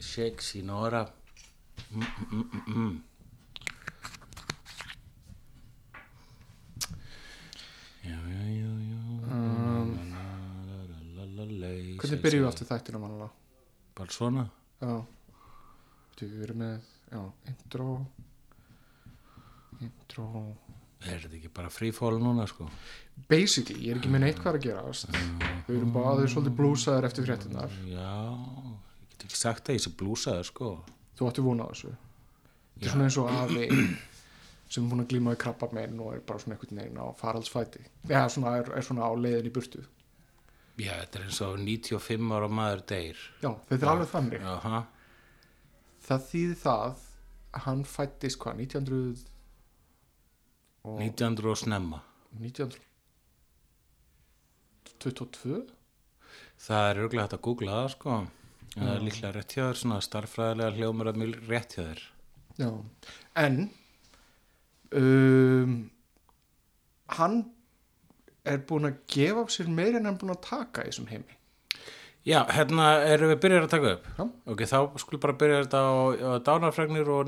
Shake Sinora. Mm, mm, mm, mm. Já, já, já, já. Um, hvernig byrjum við aftur þættina manna? Bara svona? Já. Þú erum með, já, intro. Intro Er þetta ekki bara freefall núna sko? Basically, ég er ekki með neitt hvað að gerast. Við erum aðeins svolítið blúsaður eftir fréttinnar Já, ég get ekki sagt að ég sé blúsaður sko. Þú átti vona á þessu. Þetta er svona eins og afi sem er búin að glíma í krabba meginn og er bara svona einhvern veginn á faraldsfæti. Eða svona er, er svona á leiðin í burtu. Já, þetta er eins og 95 ára maður deyr. Já, þetta er alveg þannig. Jaha, Það þýði það að hann fættist hvað, 1900 og 1900 og snemma. 1922 Það er örgulega hægt að googla það sko. Það er líklega rétt hjá þér, svona starffræðilega hljómar að mjög rétt hjá þér. Já, en um, hann er búin að gefa af sér meira en hann er búin að taka í þessum heimi. Já, hérna erum við byrjar að taka upp. Já. Ok, þá skulum bara byrja þetta á, á dánarfregnir og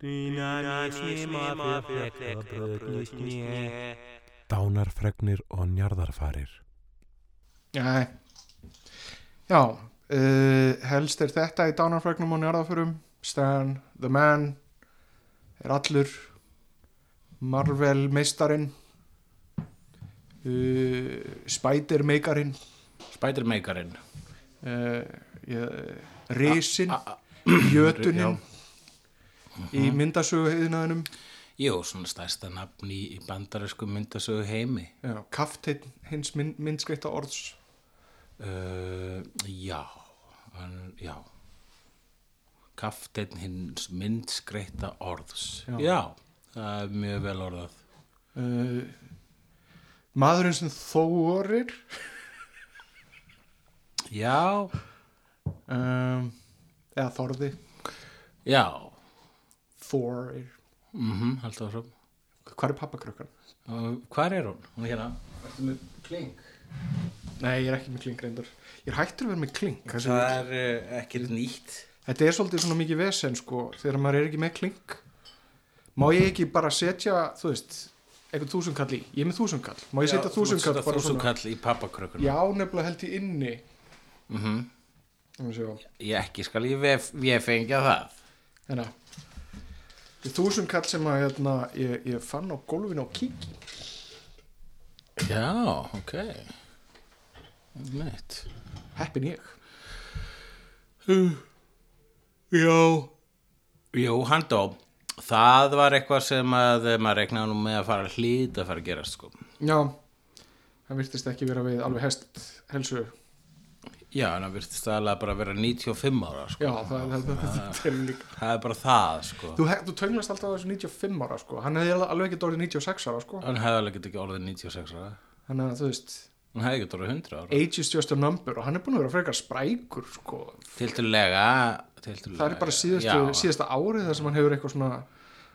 njarðarfarir Dánarfregnir og njarðarfarir. Nei Já, uh, helst er þetta í dánarfregnum og njárðafurum Stan, The Man er allur. Marvel meistarinn uh, Spider meikarinn Spidermakerinn uh, Risin Jötunin í myndasögu heiðinaðinum Jú, svona stærsta nafn í, í bandarisku myndasögu heimi. Já, kafteinn hins mynd, myndskreita orðs. Uh, Já, hann, já. Kafteinn hins myndskreita orðs. Já. Já, það er mjög vel orðað. Uh, Maðurinn sem þórir. Já, um, eða Þorði. Já Þorir mm Haldið áfram. Hvað er pappakrökkan? Og Hvar er hún? Hún er hérna. Ertu með kling? Nei, ég er ekki með kling reyndar. Ég er hættur að vera með kling Þessi, Það er uh, ekkert nýtt. Þetta er svolítið svona mikið vesen sko Þegar maður er ekki með kling Má ég ekki bara setja, þú veist Eitthvað þúsundkall í, ég er með þúsundkall Má ég setja þúsundkall bara svona? Þúsundkall í pappakrökkunum Já, nefnilega held ég inni. Mm Þannig sjá. Ég ekki skal ég vef, ég fengja það Hérna Þúsundkall sem að hérna, ég, ég fann á gólfinu á kíki Já, ok. Neitt Heppin ég. Já. Jú, hann dó Það var eitthvað sem að maður regnaði nú með að fara hlýt að fara að gerast sko. Já, það virtist ekki vera við alveg hest helsu Já, en það virtist aðlega bara að vera 95 ára sko. Já, það, það, það, það, er bara það sko. Þú, þú tönglast alltaf þessu 95 ára sko. Hann hefði alveg ekki orðið 96 ára sko. Hann hefði alveg ekki orðið 96 ára. Þannig að þú veist Hann hefði ekki orðið 100 ára. Age is just a number og hann er búin að vera frekar sprækur sko. Tilturlega Það er bara síðastu, síðasta árið þar sem hann hefur eitthvað svona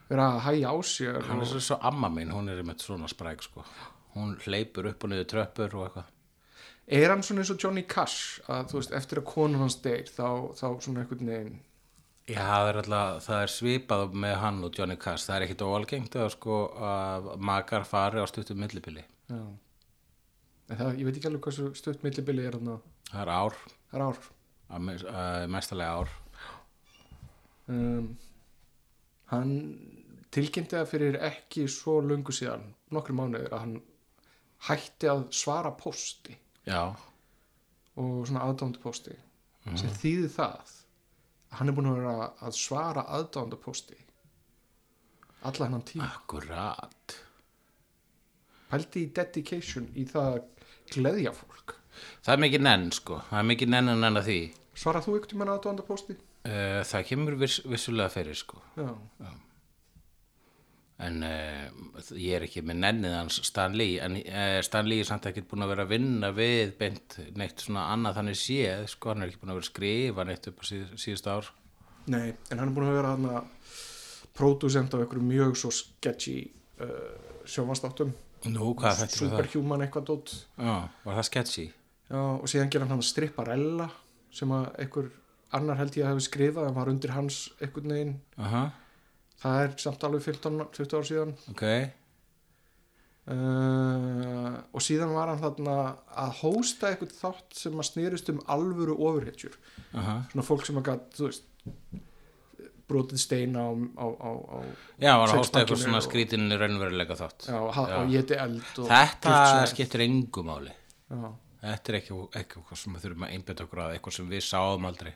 verið að hæja á sér Hann er og, svo, svo amma mín, hún er með svona spræk sko. Hún hleypur upp og niður tröppur og eitthvað Er hann svona eins og Johnny Cash að þú veist, eftir að konun hans deyr þá, þá svona einhvern veginn Já, það er, alltaf, það er svipað með hann og Johnny Cash. Það er ekkit óalgengt að, sko, að makar fari á stuttum millibili. Það, ég veit ekki alveg hversu stutt millibili er þarna Það er ár, Það er ár að að mestalega ár. um, Hann tilkynnti það fyrir ekki svo löngu síðan nokkru mánuður að hann hætti að svara pósti já, og svona aðdándupósti sem þýðir það að hann er búin að vera að svara aðdándupósti alla hennan tíma. Akkurat. Pældi í dedication í það að gleðja fólk. Það er mikið nenn sko, það er mikið nenn en nenn að því. Svarað þú ykkur með aðdándupósti? uh, það kemur viss, vissulega fyrir sko. Já, en uh, ég er ekki með nennið hans Stan Lee en uh, Stan Lee er samt ekkert búin að vera að vinna við beint neitt svona annað þannig séð sko, hann er ekki búin að vera að skrifa neitt upp á síð, síðust ár. Nei, en hann er búin að vera hann að pródusent á einhverju mjög svo sketchy uh, sjómanstáttum Nú, hvað þetta er það? Superhuman eitthvað dótt Já, var það sketchy? Já, og síðan gera hann stripparella sem að einhver annar held ég að hefði skrifað en var undir hans einhvern veginn. Aha, það er samt alveg 15-20 ár síðan. Ok. Uh, og síðan var hann þarna að hósta eitthvað þátt sem að snýrist um alvöru ofurhetjur. Aha. svona fólk sem að gat, þú veist brotið steina á, á, á, á Já, var að hósta eitthvað svona skrítinni raunverulega þátt. Já, Já. Þetta skiptir engu máli. Já, Þetta er ekki, ekki eitthvað sem við þurfum að einbeta okkur að eitthvað sem við sáum aldrei.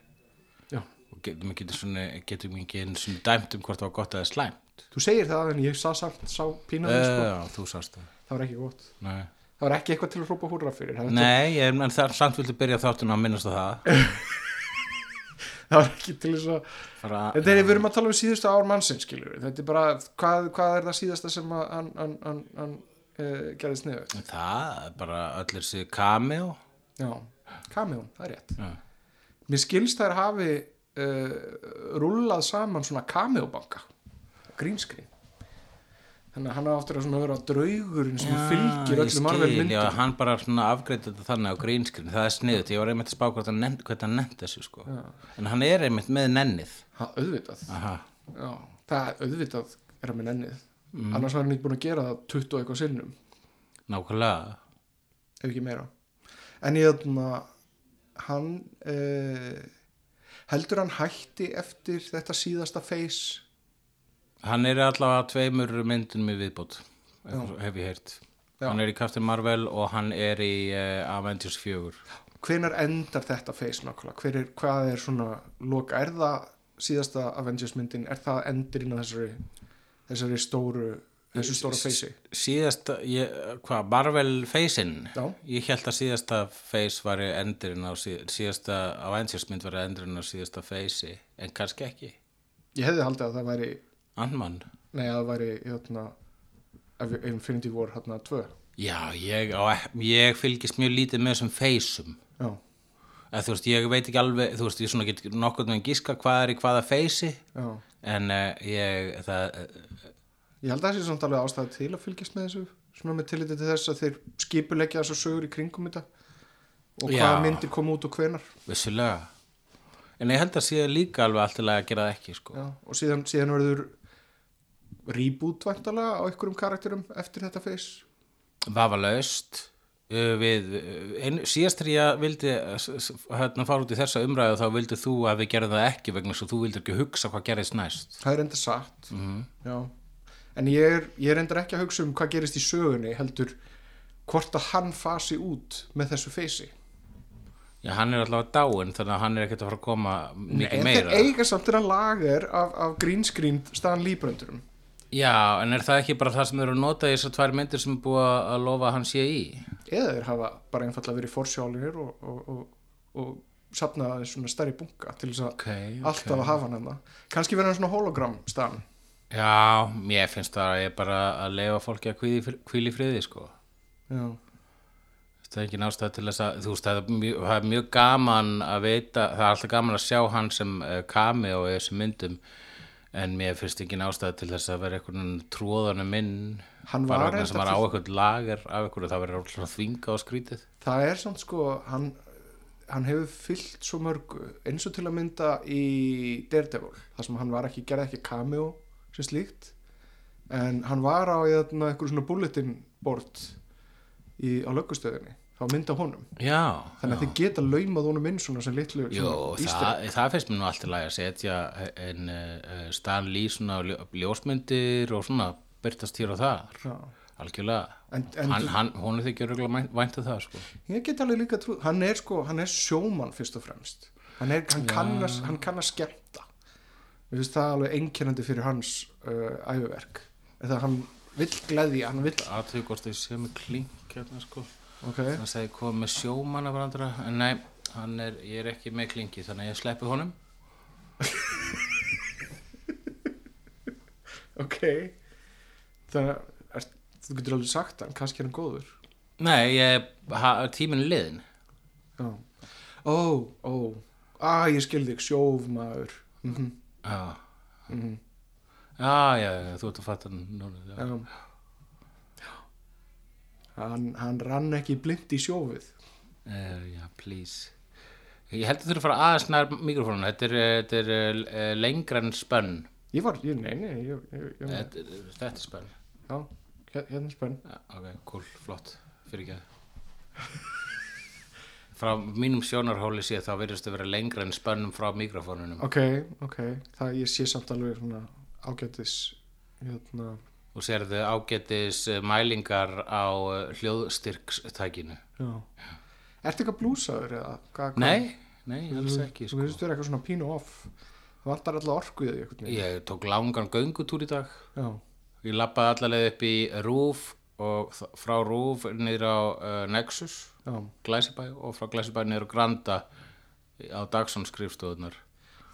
Já. Og getum ekki, svona, getum ekki einu svona dæmt um hvort það var gott eða slæmt þú segir það en ég sá samt sá pínaði sko. Já, þú sást það það var ekki gott Nei, það var ekki eitthvað til að hrópa húrra fyrir það, Nei ég, en það samt viltu byrja þáttun að minnast á það það var ekki til þess að Fara, Þetta er, við erum að tala um síðustu ár mannsins. Þetta er bara, hvað, hvað er það síðasta sem að hann, uh, gerðist niður? Það er bara allir sér cameo Já, Cameo, það er rétt. Já. Mér skilst þær hafi uh, rúllað saman svona Cameo-banka, grínskrín. Þannig að hann aftur að vera draugurinn sem fylgir ég öllum Marvel skil, myndum. já, hann bara svona afgreiti þetta þannig á grínskrin það er sniðut, ég var einmitt að spá hvort hann nefnt þessu sko en hann er einmitt með nennið Ha, auðvitað. Aha. Já, það auðvitað er hann með nennið. Mm. Annars var hann ekki búin að gera það 20 og eitthvað sinnum. nákvæmlega ef ekki meira en ég þannig hann uh, heldur hann hætti eftir þetta síðasta face Hann er allavega tveimur myndunum í viðbót, hef ég heyrt. Já. Hann er í Captain Marvel og hann er í uh, Avengers 4. hvenar endar þetta face nákvæmlega er, hvað er svona loka er það síðasta Avengers myndin er það endurinn að þessari þessari stóru þessu stóra face Síðasta, hvað, Marvel? Já. Ég held að síðasta face var endurinn á síð, síðasta Avengers mynd var endurinn á síðasta face en kannski ekki. ég hefði haldið að það væri Ant-Man. nei að það væri hérna, Infinity War hérna 2 Já, ég, á, ég fylgist mjög lítið með þessum face-um. já, Eða, þú veist, ég veit ekki alveg, þú veist, ég svona get nokkuð með gíska hvað er í hvaða já en uh, ég, það, Ég held að það sé samt alveg ástæði til að fylgjast með þessu svona með tilliti til þess að þeir skipuleggja þessu sögur í kringum þetta og Já. myndir koma út og hvenar vissulega. En ég held að sé líka alveg allt í lagi að gera það ekki, sko. Já, og síðan, síðan verður reboot væntalega á einhverjum karakterum eftir þetta face Vafalaust uh, við, uh, ein, síðast þegar ég vildi uh, hérna fara út í þessa umræðu þá vildi þú að við gerðum það ekki vegna svo þú vildir ekki hugsa hvað gerðist næst það er enda satt Já. En ég er, ég er enda ekki að hugsa um hvað gerist í sögunni heldur hvort að hann fasi út með þessu face Já, hann er allavega dáinn þannig að hann er ekkert að fara að koma mikið meira. þeir eiga samt þeirra lager af, af green screen staðan líbröndurum Já, en er það ekki bara það sem eru að nota í þessar tvær myndir sem er búið að lofa að hann sé í? eða þeir hafa bara einfallega verið forsjálinir og, og, og, og sapna aðeins svona stærri bunga til þess að Ok, ok. alltaf að hafa hann hann kannski verið hann svona hologram staðan Já, mér finnst það að ég bara að leifa fólki að í friði, sko. já, Það er ekki nástæð til þess að, þú veist, það er mjög, það er mjög gaman að veita, það er alltaf gaman að sjá hann sem uh, kami á þessum myndum, en mér finnst ekki nástæð til þess að vera einhvern tróðanum minn, Hann var vegna sem var á einhvern lager af einhverju, það verður alltaf þvinga á skrítið. það er samt sko hann, hann hefur fyllt svo mörgu eins og til að mynda í Daredevil, þar sem hann var ekki gerði ekki cameo sem slíkt. En hann var á hérna, einhverju svona bulletin board í, á löggustöðinni, þá mynda honum. Já, þannig að þið geta laumað honum inn svona sem litlu Jó, svona það, það finnst mér nú alltaf læg að setja en uh, Stan Lee svona ljó- ljósmyndir og svona byrtast hér og þar. Já. algjörlega. En- en hann, hann, hún er þykir örgulega væntu það sko. ég get alveg líka trú hann er sko, hann er sjómann fyrst og fremst. Hann, er, að, hann kann að skemmta mér finnst það alveg einkennandi fyrir hans uh, æfuverk eða hann vill gleðja, hann vill þau séu með klink hérna sko. Ok, þannig að það kom með sjómann af varandra en nei, hann er, ég er ekki með klinki þannig að ég sleppi honum. Ok. Þannig að er, þú getur alveg sagt hann, kannski er hann góður? Nei, ég, ha, tíminn er liðin ó, ó. Að ég skil þig, sjófmaður. Mm já, -hmm. já, já, já, þú ert að fatta núna, já. já. Hann, hann rann ekki blind í sjófið. Uh, já, please. Ég held að þú þurfa að fara aðeins nær mikrofónun Þetta er, eh, þetta er uh, lengra en spönn ég var, ég, nei, nei ég, ég, Þetta, þetta er spönn já, hér- hérna er spenn. Já, Ok, cool, flott, fyrir ekki Frá mínum sjónarhóli sé þá verðist að vera lengra en spönnum frá mikrofónunum ok, ok, það ég sé samt alveg svona ágætis hérna, og sérðu ágetis eh, mælingar á eh, hljóðstyrkstækinu já ertu eitthvað blúsaður eða? Hvað, hvað? Nei, nei, alls ekki þú sko. veist vera eitthvað svona pínu off það vantar alltaf orku í því einhvern veginn. Ég tók langan göngutúr í dag já, Ég lappaði allavega upp í Rúf og frá Rúf niður á uh, Nexus, Glæsibæ og frá Glæsibæ niður á Granda á Dagsson skrifstofunar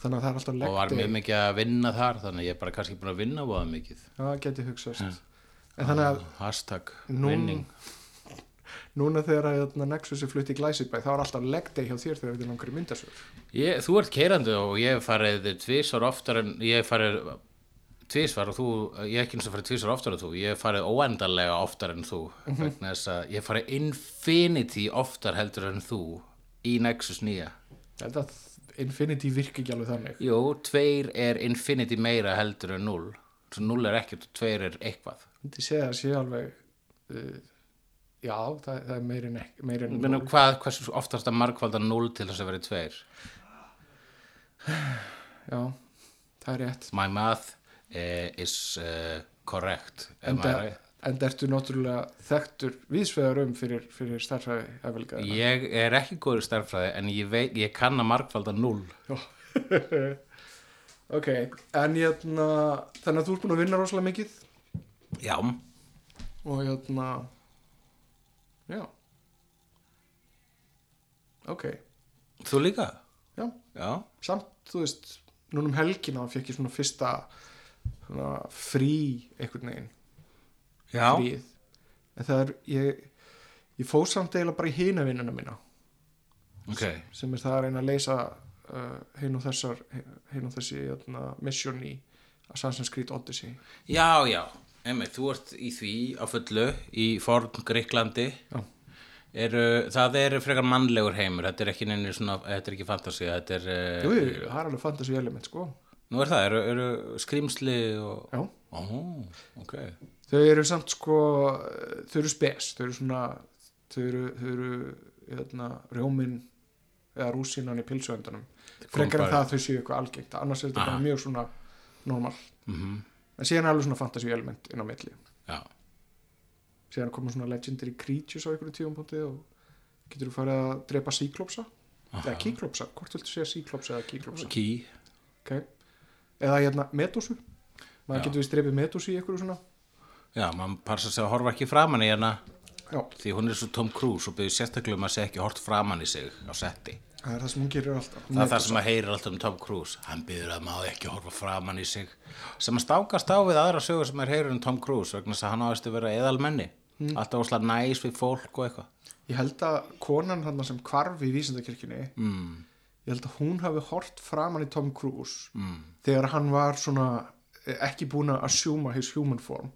þannig að það er alltaf og var mjög mikið að vinna þar þannig að ég er bara kannski búin að vinna voða mikið. Já, það geti hugsast en þannig að hashtag Nú- vinning. núna þegar að hérna, Nexus er flutt í Glæsibæ þá er alltaf day hjá þér þegar við langar í myndasögur ég, Þú ert keirandi og ég hef farið tvisvar oftar en ég hef farið tvisvar og þú, ég hef ekki eins og farið tvisvar oftar en þú, ég hef farið óendanlega oftar en þú þess að ég hef farið infinity oftar heldur en þú í Nexus nýja. Ég held að Infinity virki ekki alveg þannig. Jú, tveir er infinity meira heldur en 0 Svo 0 er ekkert og tveir er eitthvað. Myndi segja að sé alveg uh, já, það, það er meiri en, meiri en Menum, hvað, hversu oftast að margfalda 0 til þess að vera tveir? Já, það er rétt. My math is uh, correct en Am I right? en ertu náttúrulega þekktur vísvegar um fyrir, fyrir starfræði efvelga Ég er ekki góður í stærfræði en ég, veit, ég kann að margfalda 0 ok, en hérna þannig að þú ert búin að vinna rosalega mikið? Já, og hérna já. Ok, þú líka? já. Já, samt, þú veist, núna um helgina fekk ég svona fyrsta svona frí einhvern veginn. Já. fríð en það er, ég ég fóð samt eiginlega bara í hina vinnuna mína. Ok. Sem er það að reyna að leysa uh, hinn og þessar hinn og þessi hérna, mission í Assassin's Creed Odyssey. Já, já, emmi, þú ert í því á fullu í forn Greiklandi Já. eru, það er frekar mannlegur heimur. Þetta er ekki neina svona, þetta er ekki fantasi þetta er, uh, jú, það er alveg fantasy element sko nú er það, eru, eru skrýmsli og, já, ó, ok. Þau eru samt sko þau eru spes, þau eru svona þau eru, þau eru hérna, rjómin eða rúsinan í pilsuendunum frekar en það að þau séu eitthvað algengt. Annars er þetta bara mjög svona normal. Mm en síðan er alveg svona fantasy element inn á milli. Já, síðan koma svona legendary creatures á einhverju tíum og getur þú farið að drepa síklópsa eða kíklópsa, hvort viltu segja síklópsa eða kíklópsa ký okay. Eða hérna metósu maður Já. getur við drepið metósu í einhverju svona. Já, maður passa sig að horfa ekki framan í hérna já, því hún er svo Tom Cruise og byrði sérstaklega um að segja ekki hort framan í sig á setti. Það er það sem hún gerir alltaf. Það er það sem að heyrir alltaf um Tom Cruise. Hann byrður að maður ekki horfa framan í sig. Sem að stákast á við aðra sögur sem er heyrir um Tom Cruise vegna þess að hann áðist að vera eðalmenni. Alltaf óslega næs við fólk og eitthvað. Ég held að konan hann sem kvarf í vísindakirkjunni mm, ég held að hún hafi hort framan í Tom Cruise mm, þegar hann var svona eh, ekki búin að assume his human form.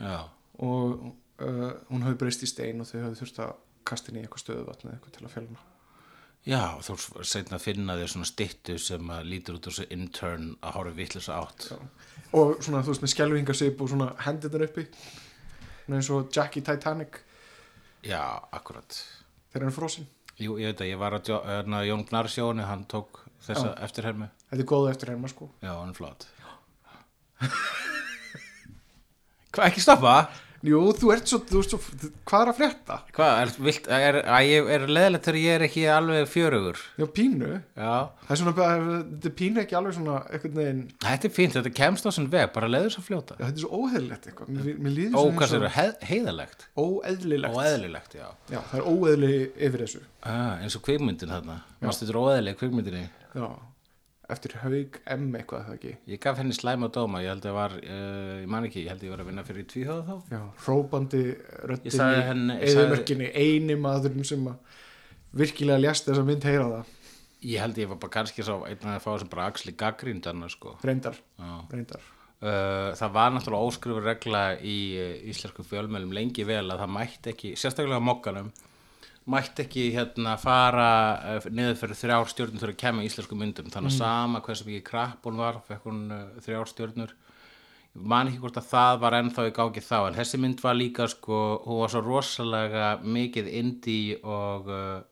Já, og uh, hún hafi breyst í stein og þau hafi þurft að kasta inn í eitthvað stöðuvatn eða eitthvað til að fjölna Já þú segna að finna þér svona styttu sem að lítur út úr þessu intern að horfa vitlis átt. Já. og svona þú veist með skelvingasip og svona hendurnar uppi. Svona eins og Jack í Titanic. Já, akkurat. Þegar hann er frosinn Jú, ég veit að ég var að hérna, Jón Gnar sjóni, hann tók þessa eftirhermu þetta er góðu eftir herma sko. Já, hann er flott. Hvað, ekki stoppa? Jú, þú ert svo, þú ert svo hvað er að frétta? Hvað, er, vilt, er, er, er, er leðilegt þegar ég er ekki alveg fjörugur? Já, pínu Já, Það er svona, þetta er pínu ekki alveg svona einhvern veginn, þetta er fínt, þetta kemst á sinn veg, bara leður svo fljóta. já, þetta er svo óheðlilegt eitthvað Mér, mér líður Ó, svona hvað eins sér, og heð, heiðalegt óeðlilegt og eðlilegt, já. Já, það er óeðli yfir þessu Ah, eins og kvikmyndin þarna, mástu þetta óeðlileg kvikmyndinni. Já, eftir haug M eitthvað það ekki Ég gaf henni slæma dóma, ég held að var, uh, ég man ekki, ég held að ég var að vinna fyrir tvíhóða þá. Já, Ég ég sagði- eðumörkinni eini maðurinn sem að virkilega ljast þess að mynd heyra það Ég held ég var bara kannski svo einn að fá sem bara axli gaggrínd annars sko. reyndar, Já. reyndar Uh, það var náttúrulega óskrifur regla í uh, íslensku fjölmjölum lengi vel að það mætti ekki, sérstaklega á mokkanum mætti ekki hérna fara uh, niður fyrir þrjár stjórnur þegar kemur íslensku myndum, þannig að sama hversu mikið krapp hún var, fekk hún uh, þrjár stjórnur ég man ekki hvort að það var ennþá í gági þá, en þessi mynd var líka sko, hún var svo rosalega mikið indie og uh,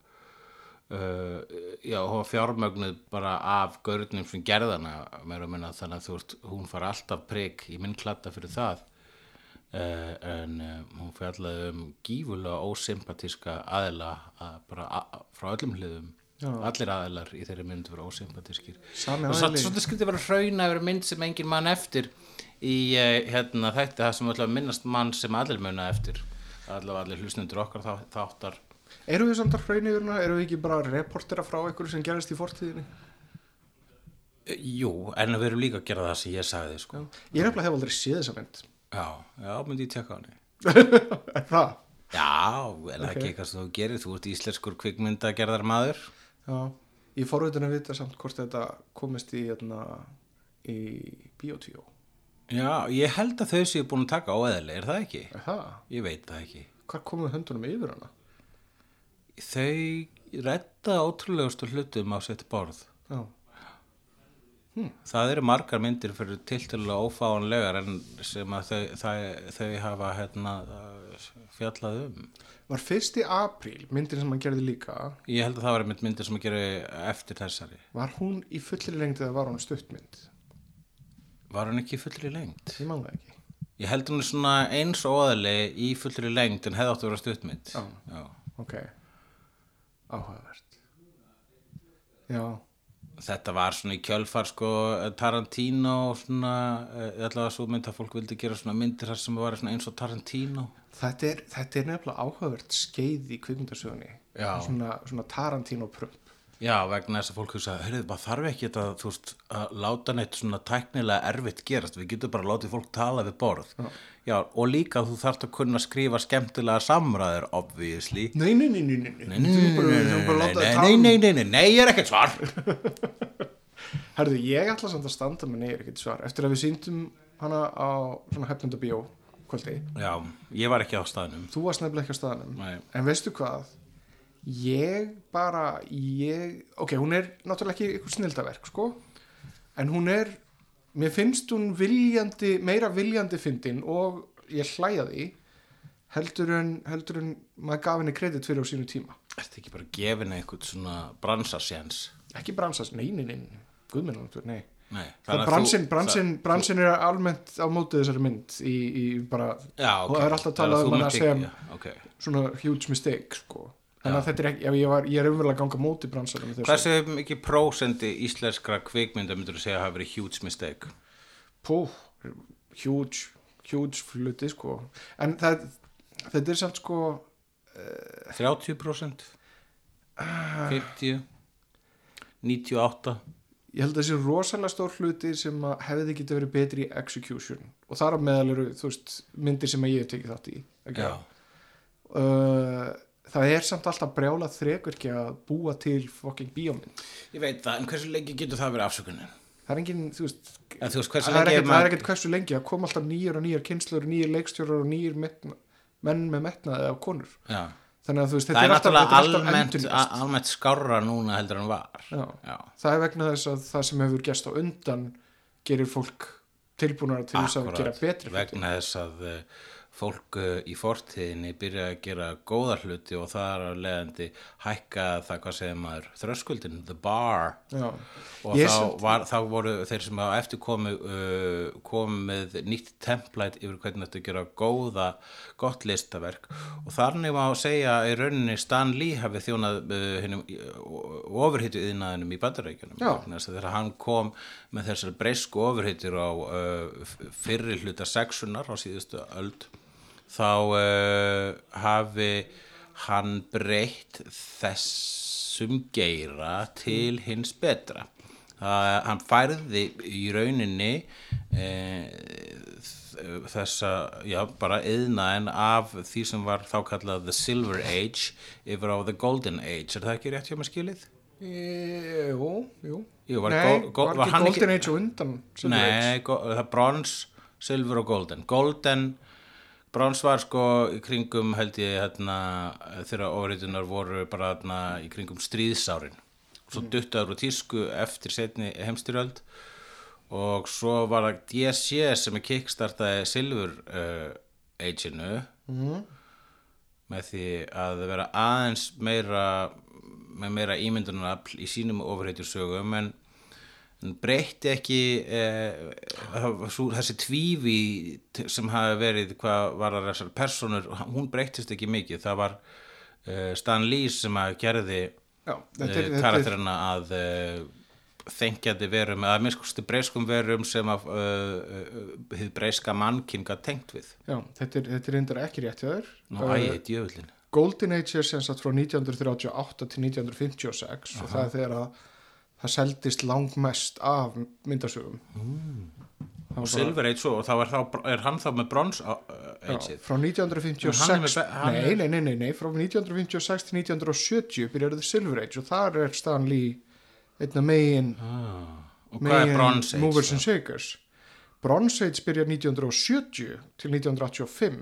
já, hún var fjármögnuð bara af gaurnum sem gerðana meira að minna þannig að þú veist hún far alltaf prigg í minn klatta fyrir það en uh, hún fjallaði um gífulega ósympatíska aðila að bara frá öllum hliðum Já. allir aðilar í þeirri mynd voru ósympatískir og svo, aðili. svo þetta skildi vera hrauna yfir mynd sem engin mann eftir í uh, hérna þetta sem að minnast mann sem allir muna eftir allavega allir hlusnundur okkar þá, þáttar Erum við samt að hraun yfir hana? Erum við ekki bara reportera frá einhverju sem gerist í fortíðinni? Eh, Jú, en við erum líka að gera það sem ég sagði sko. Ég er nefnilega hef aldrei séð þessa mynd Já, já, myndi ég tjekka á henni það? Já, það er ekki eitthvað sem þú gerir Þú ert íslenskur kvikmyndagerðar maður Já, ég fórveitin að vita samt hvort þetta komist í, hérna, í Bíotvíó Já, ég held að þau séu búin að taka óeðli, er það ekki? Það? Ég veit það ekki Hvar komum höndunum yfir hana? Þau redda ótrúlegustu hlutum á sitt borð Já, Það eru margar myndir fyrir tiltölulega ófáanlegar en sem að þau, þau, þau hafa hérna, fjallað um var fyrsti apríl myndin sem hann gerði líka Ég held að það var einmitt myndir sem að gera eftir þessari var hún í fullri lengd eða var hún stuttmynd? Var hann ekki í fullri lengt? Ég man það ekki Ég held hún er svona eins óðali í fullri lengt en hefði áttu að vera stuttmynd. Já. Já. Ok, áhugavert Já, Þetta var svona í kjölfar sko Tarantino og svona, eh, allavega svo mynd að fólk vildi gera svona myndir þar sem var eins og Tarantino. þetta er, þetta er nefnilega áhugavert skeið í kvikmyndasögunni Já. svona, svona Tarantino prump Já, vegna þess að fólk hugsa, heyrðu, bara þarf ekki þetta, þú veist, að láta neitt svona tæknilega erfitt gerast, við getum bara að láta fólk tala við borð. Já. Og líka þú þarft að kunna skrifa skemmtilega samræður, obviously. Nei, nei, nei, nei, nei, Nei, nei, nei, nei, nei, nei, nei, um- nei, nei, nei, nei, ég er ekkert svar. Herðu, ég ætla samt að standa með neyri ekkert svar eftir að við síndum hana á svona hefnunda bíó kvöldi Já, ég var ekki á staðnum. þú varst nefnilega ekki á staðanum Nei. en veistu hvað ég bara ég, ok, hún er náttúrulega ekki eitthvað snildaverk sko en hún er, mér finnst hún viljandi, meira viljandi fyndin og ég hlæja því heldur en, heldur en maður gaf henni kredit fyrir á sínu tíma Ertu ekki bara gefin eitthvað svona bransarsjens? ekki bransast, nei, nei, nei guðminn, nei Nei. Að bransin, bransin, bransin er almennt á mótið þessari mynd í, í bara, Já, ok. og það er alltaf talað að um þú hana munt sem ekki- já, ok. svona huge mistake sko. Þannig að þetta er ekki, ég, var, ég er umverulega að ganga móti bransanum. Hversu mikið prósendi íslenskra kvikmynda myndur þú segja að hafa verið huge mistake? Pú, huge huge fluti sko en það, þetta er samt sko 30%? 50? 98? ég held að þessi rosalega stór hluti sem hefði getið verið betri í execution og þar á meðal eru veist myndir sem ég hef tekið þátt í ekki? uh, það er samt alltaf brjála þrekverki að búa til fucking bíómynd Ég veit það, en hversu lengi getur það verið afsökunin? það er engin, þú veist En þú veist, það er ekkert, er ekkert hversu lengi það kom alltaf nýjar og nýjar kynslur nýjar leikstjórar og nýjar metna, menn með metnaði af konur Já. þannig að þú veist, þetta er alltaf, alltaf almennt, almennt skárra núna heldur en var. Já. Já. það er vegna þess að það sem hefur gerst á undan gerir fólk tilbúnar til þess að gera betri vegna þess að uh, fólk uh, í fortíðinni byrja að gera góða hluti og það er að leiðandi hækka það, hvað segir maður, þröskuldin, the bar. Já. og Ég þá, var, þá voru þeir sem að eftir komu uh, komu með nýtt template yfir hvernig þetta gera góða gott listaverk. Og þannig má segja í rauninni Stan Lee hafi þjónað uh, hinnum ofurhýttu yðnaðinum í bandarækjunum þegar hann kom með þessar breysku ofurhýttur á uh, fyrri hluta sexunar á síðustu öld þá uh, hafi hann breytt þessum geira til hins betra það, hann færði í rauninni eh, þ- þessa, já, bara yðnaðin af því sem var þá kallað the silver age yfir á the golden age, er það ekki rétt hjá mig skilið? E, jú, jú. Jú, var Nei, gó- gó- var var ekki Golden ekki- Age og undan Silver? Nei, go- það er brons, silfur og golden Golden, brons var sko í kringum held ég hérna, þegar óreitunar voru bara hérna, í kringum stríðsárin svo mm. duttaður úr tísku eftir setni heimstyrjöld og svo var það DSC sem er kickstartaði silfur uh, age-inu Mhm. með því að vera aðeins meira með meira ímyndunarafl í sínum ofurheitursögum en en breytti ekki eh, þessi tvífi sem hafi verið hvað var það þessar personur, hún breyttist ekki mikið. Það var eh, Stan Lee sem að gerði Já, þetta er, er, karakterina að uh, þengjandi verum eða minnskusti breyskum verum sem að uh, hið breyska mannkinn gat tengt við. Já, þetta er, þetta er reyndar ekki rétt hjá þér. Nú, Uh, æ, djöfullin Golden Age er sem sagt frá 1938 til 1956 og það er þegar að það seldist langmest af myndasögum. Mm. og Silver Age og þá er, þá, er hann þá með brons uh, frá 1956 En hann er með be- hann nei, nei, nei, nei, nei, frá 1956 til 1970 byrjar það Silver Age og þar er Stan Lee einna megin ah, og hvað er Bronze Age Movers and Shakers. Bronze Age byrjar 1970 til 1985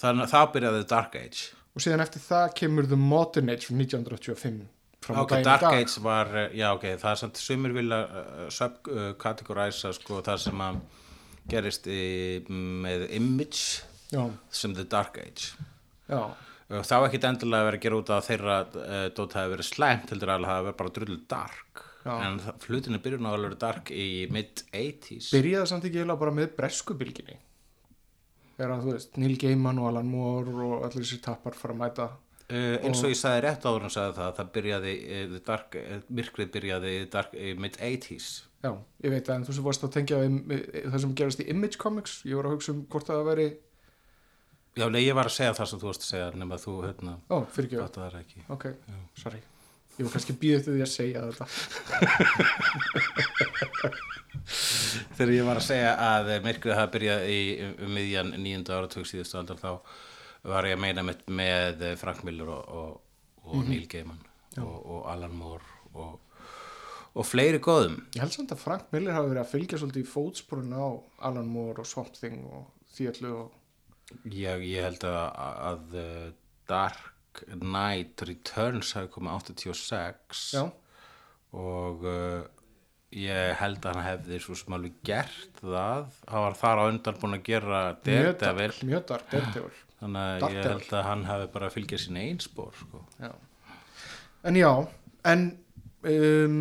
þannig að það byrjaði Dark Age. Og síðan eftir það kemur The Modern Age frá 1985 daginn í Dark. Age var, uh, já ok, það er samt sumir vilja uh, subkategoræsa sko það sem að gerist í, með Image já, sem The Dark Age. Já, þá ekki endilega verið að gera út að þeirra uh, dót hafi verið slæmt heldur alveg hafi verið bara drullu dark. En það- hlutinu byrjun á að vera dark í mid-80s byrjaði samt ekki bara með breskubilginni þegar að þú veist Neil Gaiman og Alan Moore og allir þessi tappar fara að mæta Uh, eins og ég sagði rétt áður en sagði það það byrjaði, uh, dark, uh, myrkrið byrjaði dark, í mid-80s já, ég veit en þú sem vorst að tengja það sem gerast í Image Comics ég var að hugsa um hvort það veri Já, nei, ég var að segja það sem þú varst að segja nema þú, hérna, að það er ekki. Ok, sorry. Ég var kannski býðið til því að segja þetta. Þegar ég var að segja að myrkrið hafa byrjað í um, miðjan nýjönda áratug síðustu aldar þá var ég að meina með, með eh, Frank Miller og, og, og Neil Gaiman og, og Alan Moore og, og fleiri góðum. Ég held samt að Frank Miller hafi verið að fylgja svolítið í fótsporun á Alan Moore og Swamp Thing og því allu og ég, ég held að, að eh, Dark Knight Returns hafi komið 86 já, og uh, ég held að hann hefði svo sem alveg gert það. Hann var þar á undan búin að gera Daredevil. mjög dark, Daredevil þannig að ég Daredevil. held að hann hefði bara fylgjað sín einspor sko. Já. En já, en um,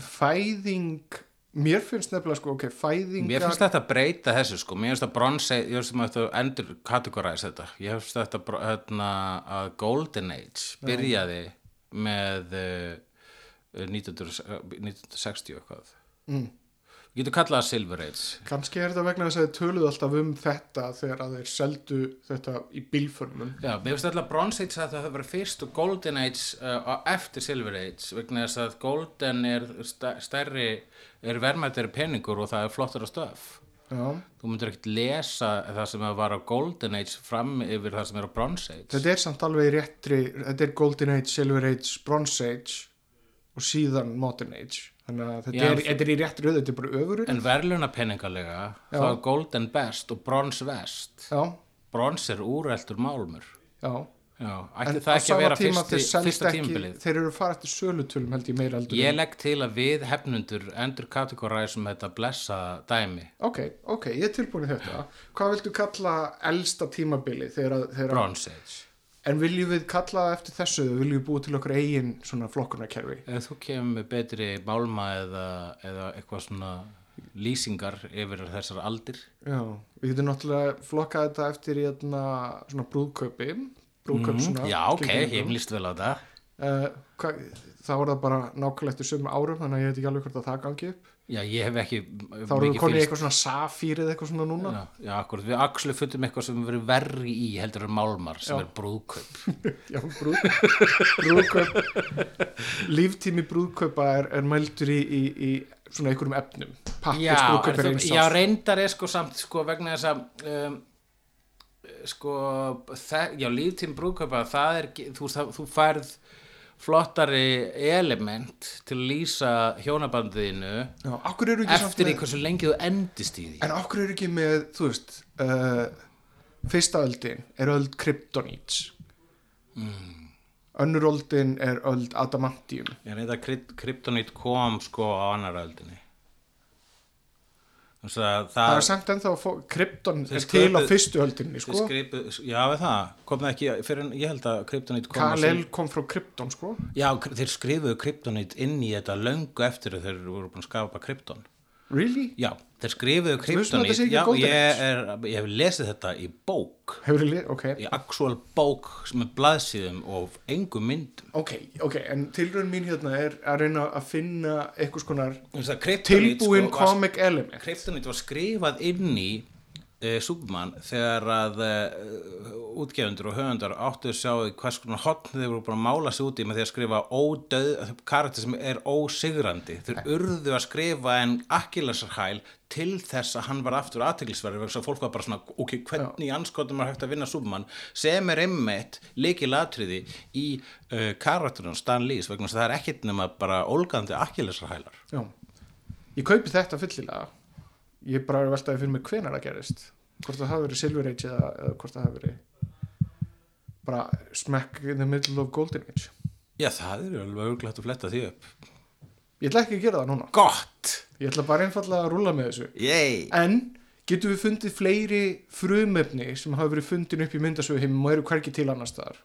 fæðing, mér finnst nefnilega sko, ok, fæðingar... mér finnst þetta að breyta þessu sko. mér finnst þetta bronze ég finnst að endur kategoræs þetta ég finnst þetta hérna, að Golden Age byrjaði með uh, 1900 1960 og eitthvað Mm. Við getum kallað það Silver Age Kannski er þetta vegna þess að þið töluðu alltaf um þetta þegar að þeir seldu þetta í bílförmum. Já, mér finnst alltaf Bronze Age að það hefur verið fyrst og Golden Age uh, eftir Silver Age vegna þess að Golden er stæ- stærri, er verðmættari peningur og það er flottara stöf. Já, Þú myndir ekkert lesa það sem var á Golden Age fram yfir það sem er á Bronze Age. þetta er samt alveg réttri, þetta er Golden Age, Silver Age, Bronze Age og síðan Modern Age. Þannig að þetta, Já, er, þetta er í réttri röð, þetta er bara öfurur. En verðluna peningalega, Já. þá er Golden best og Bronze vest. Já, Bronze er úreltur málmur. já, Já, ætti það ekki að vera fyrsti, fyrsta ekki tímabilið þeir eru fara eftir sölutölum held ég meira eldur Ég en- legg til að við hefnundur endur kategoræsum þetta blessa dæmi ok, ok, ég er tilbúin í þetta hvað viltu kalla elsta tímabili þegar, að- þegar, að- Bronze Age en viljum við kalla eftir þessu eða viljum við búa til okkur eigin svona flokkunarkerfi? Ef þú kemur með betri málma eða, eða eitthvað svona lýsingar yfir þessar aldir. Já, við getum náttúrulega flokkað þetta eftir hérna, svona brúðkaupi. Brúðkaup svona Mhm. Já, ok, ég hef líst vel á það uh, hva, þá er það bara nákvæmlega eftir sömu árum þannig að ég veit ekki alveg hvort að það gangi upp. Já, ég hef ekki þá erum við konið í eitthvað svona safír eða eitthvað svona núna. Já, já akkur, við axlu fundum eitthvað sem við verið verri í heldur en málmar sem Já. er brúðkaup. Já, brúð, brúðkaup. Líftími brúðkaupa er, er mældur í, í, í svona einhverjum efnum. Pappis brúðkaup er er þú, eins já, reyndar er sko samt sko vegna þess að um, sko það, já, líftíma brúðkaupa það er, þú, það, þú færð flottari element til að lýsa hjónabandiðinu Já, eftir í hversu lengi þú endist í því? En okkur eru ekki með þú veist uh, fyrsta öldin er öld kryptonít Mm. önnur öldin er öld adamantium Ég reynda að kryp- kryptonít kom sko á annar öldinni það það er samt ennþá krypton er til á fyrstu öldinni Þið sko. skripu, já, við það, kom það ekki fyrir en ég held að kryptonít kom Kal-El kom frá krypton sko. Já, þeir skrifuðu kryptonít inn í þetta löngu eftir að þeir voru búin að skapa krypton really? Já, þeir skrifuðu ekki Já, ég, er, ég hef lesið þetta í bók. Hefur þið, ok. Í actual bók sem er blaðsíðum og engum myndum. Ok, ok, en tilraun mín hérna er að reyna að finna einhvers konar Þú veist að kryptonít tilbúin sko, comic element. Kryptonít var skrifað inn í uh, Superman þegar að uh, útgefundur og höfundar áttu að sjá hvers konar hotn þeir voru búin að mála sig út í með því að skrifa ódöð, karakter sem er ósigrandi. Þeir urðu að skrifa en akkilesarhæl til þess að hann var aftur aðteglisverður vegna þess að fólk var bara svona ok, hvernig anskotum er hægt að vinna Superman? sem er einmitt líkilatriði í uh, karakterun Stan Lees vegna þess að það er ekkit nema bara ólgandi akkilesarhælar já, ég kaupi þetta fyllilega ég bara er að veltaði fyrir mig hvenar það gerist. Hvort það hafi verið Silver Age eða, eða hvort það hafi verið bara smack in the middle of Golden Age. Já, það er alveg örglætt að fletta því upp. Ég ætla ekki að gera það núna. Gott! ég ætla bara einfallega að rúla með þessu. Yey! en getum við fundið fleiri frumefni sem hafa verið fundin upp í myndasögu heimum og eru hvergi til annars staðar?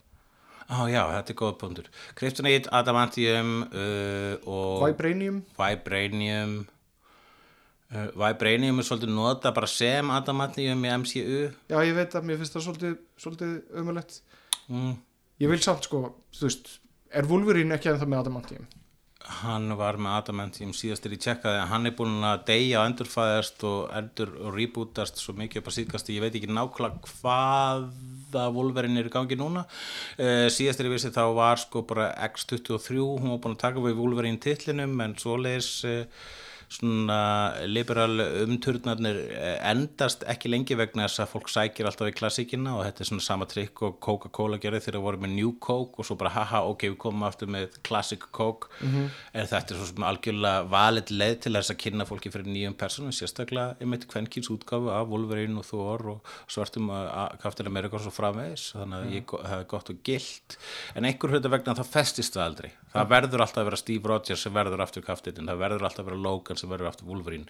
Á já, þetta er góð punktur. Kryptonite, Adamantium uh, og Vibranium. Vibranium Vibranium er svolítið nota bara sem Adamantium í MCU já ég veit að mér finnst það svolítið, svolítið ömulegt mm. ég vil samt sko, þú veist er Wolverine ekki ennþá með Adamantium Hann var með Adamantium síðastir í tjekkaði að hann er búin að deyja og endurfæðast og endur og rebootast svo mikið upp að síðkast ég veit ekki nákvæmlega hvaða Wolverine er í gangi núna. Uh, síðastir ég vissi þá var sko bara X23 hún var búin að taka við Wolverine titlinum en svoleiðis uh, svona liberal umturnarnir eh, endast ekki lengi vegna þess að fólk sækir alltaf í klassíkina og þetta er svona sama trikk og Coca-Cola gerði þegar það voru með New Coke og svo bara haha ok við komum aftur með Classic Coke. En þetta er svo sem algjörlega valið leið til þess að kynna fólki fyrir nýjum personum sérstaklega einmitt kvenkins útgáfu af Wolverine og Thor og svartum Captain America og svo framvegis þannig að ég, það er gott og gilt. En einhver hluta vegna þá festist það aldrei. Það verður alltaf að vera Steve Rogers sem verður aftur Captain það verður alltaf að vera Logan sem verður aftur Wolverine.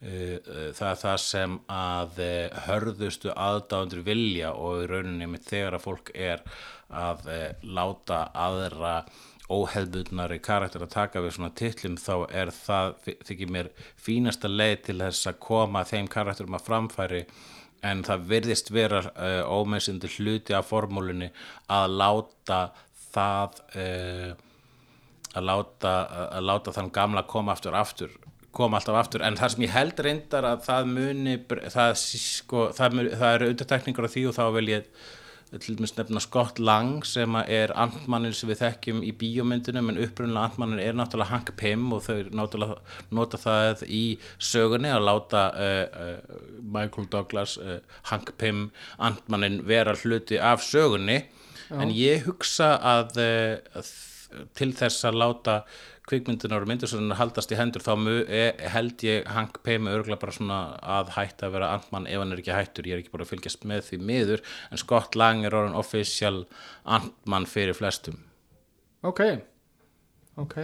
Uh, uh, það er það sem að uh, hörðustu aðdáðundur vilja og í rauninni með þegar að fólk er að láta aðra óheðbundnari karakter að taka við svona titlum þá er það, þykir mér fínasta leið til þess að koma þeim karakterum að framfæri en það virðist vera ómessindi hluti af formúlunni að láta það að láta, að láta þann gamla koma aftur aftur koma alltaf aftur, en það sem ég held reyndar að það muni, það, sko, það, það eru undirtekningar á því og þá vil ég til dæmis nefna Scott Lang sem er antmannin sem við þekkjum í bíómyndunum en upprunnilega antmannin er náttúrulega Hank Pym og þau náttúrulega nota það í sögunni að láta uh, uh, Michael Douglas uh, Hank Pym antmannin vera hluti af sögunni. En ég hugsa að, að til þess að láta kvikmyndunar og myndasöðunar haldast í hendur þá e, held ég Hank Pym örgulega bara svona að hætta að vera Ant-Man ef hann er ekki hættur, ég er ekki bara að fylgjast með því miður, en Scott Lang er orðin official Ant-Man fyrir flestum. Ok. Ok.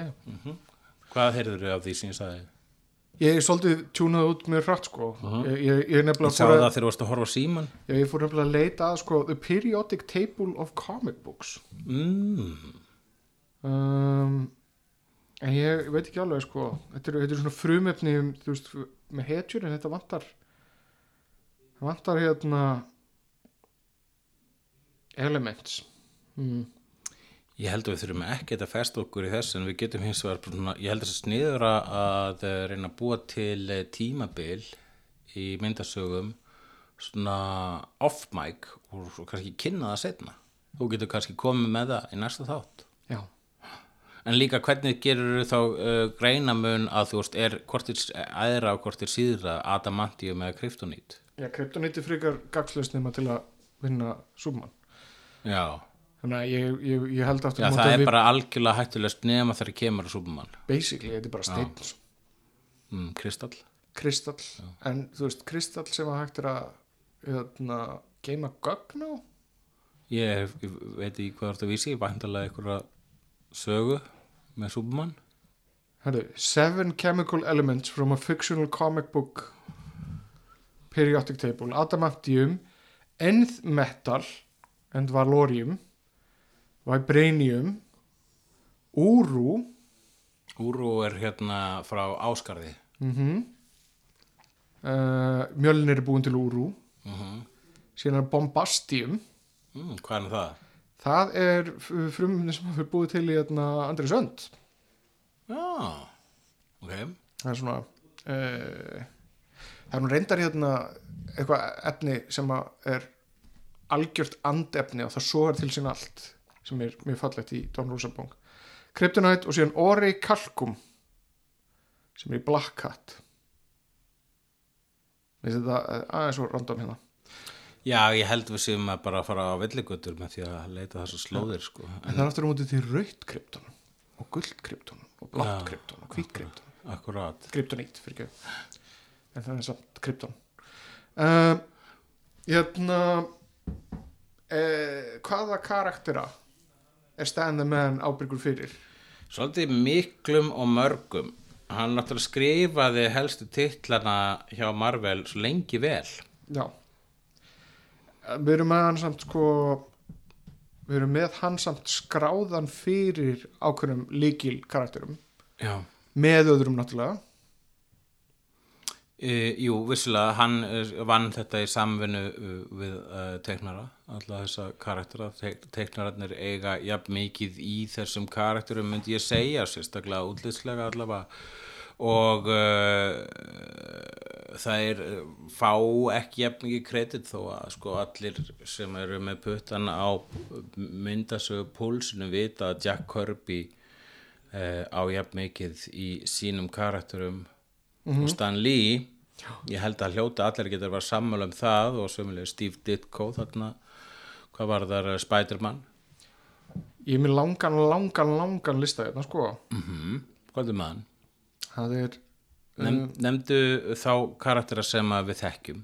Hvað heyrður þau af því sem ég sagði? ég er svolítið tjúnað út mjög hratt sko. Ég, ég, ég, er Ég nefnilega sá fór það að, þegar þú varst að horfa síman ég, ég fór nefnilega að leita að sko The Periodic Table of Comic Books. Mm. um, en ég veit ekki alveg sko þetta er, þetta er svona frumefni um, með hetjur en þetta vantar vantar hérna elements mm. Ég held að við þurfum ekkert að festa okkur í þess en við getum hins vegar ég held að það sniður að, reyna að búa til eh, tímabil í myndasögum svona off-mic og kannski kynna það setna. Þú getur kannski komið með það í næsta þátt. já, En líka hvernig gerur þá uh, greinamun að þú veist er hvort er aðra og hvort er síðra adamantium eða kryptonít? já, kryptoniti frekar gagslaust nema til að vinna Superman Já, þannig að ég, ég, ég held aftur Já það að er við- bara algjörlega hættulegst nema þegar kemur að Superman. basically, þetta er bara steinn Mm, kristall. kristall, en þú veist kristall sem að hægt er að hérna, geima gögn á? Ég, ég veit ekki hvað þú ert að vísi, ég væntalega einhverja sögu með Superman. Herru, seven chemical elements from a fictional comic book periodic table adamantium, nth metal and valorium vibranium uru Úrú er hérna frá Áskarði. mm uh, mjölnir er búin til uru Uh síðan er bombastium mm, hvað er það? Það er frumni sem við búið til í hérna, Andri Sönd Já, ok. það er svona uh, það er nú reyndar hérna eitthvað efni sem er algjört andefni og það sogar til sín allt sem er mjög fallegt í Don Rosenbong. Kryptonite og síðan Ori Kalkum sem er í Black Cat Veist þetta eh, aðeins svo random hérna Já, ég held við séum að bara fara á villigutur með því að leita þessu slóðir, sko. en það er aftur á móti til raut krypton og guld krypton og blátt Já. krypton og hvít krypton Akkurat. kryptonít fyrir ekki en það er samt krypton um, hérna eh, hvaða karaktera er Stan the Man ábyrgur fyrir Svolítið miklum og mörgum. Hann náttúrulega skrifaði helstu titlana hjá Marvel svo lengi vel. já við erum með hann samt sko við erum með hann samt skráðan fyrir ákveðnum líkil karakterum. Já. með öðrum náttúrulega. E, jú, vissulega, hann eh, vann þetta í samvinnu uh, við uh, teiknara, alla þessa karaktera, Teik, teiknararnir eiga jafn mikið í þessum karakterum, myndi ég segja, sérstaklega útlýslega allavega og uh, það er fá ekki jafn mikið kredit þó að sko allir sem eru með puttan á myndasögu púlsinu vita að Jack Kirby uh, á jafn mikið í sínum karakterum. Og Stan Lee ég held að hljóta allir getur að vera sammála um það og sömulega Steve Ditko þarna, hvað var þar uh, Spiderman. Ég er með langan, langan, langan lista hérna sko. Mm hvað er hann? Það er Nefn, nefndu þá karaktera sem við þekkjum.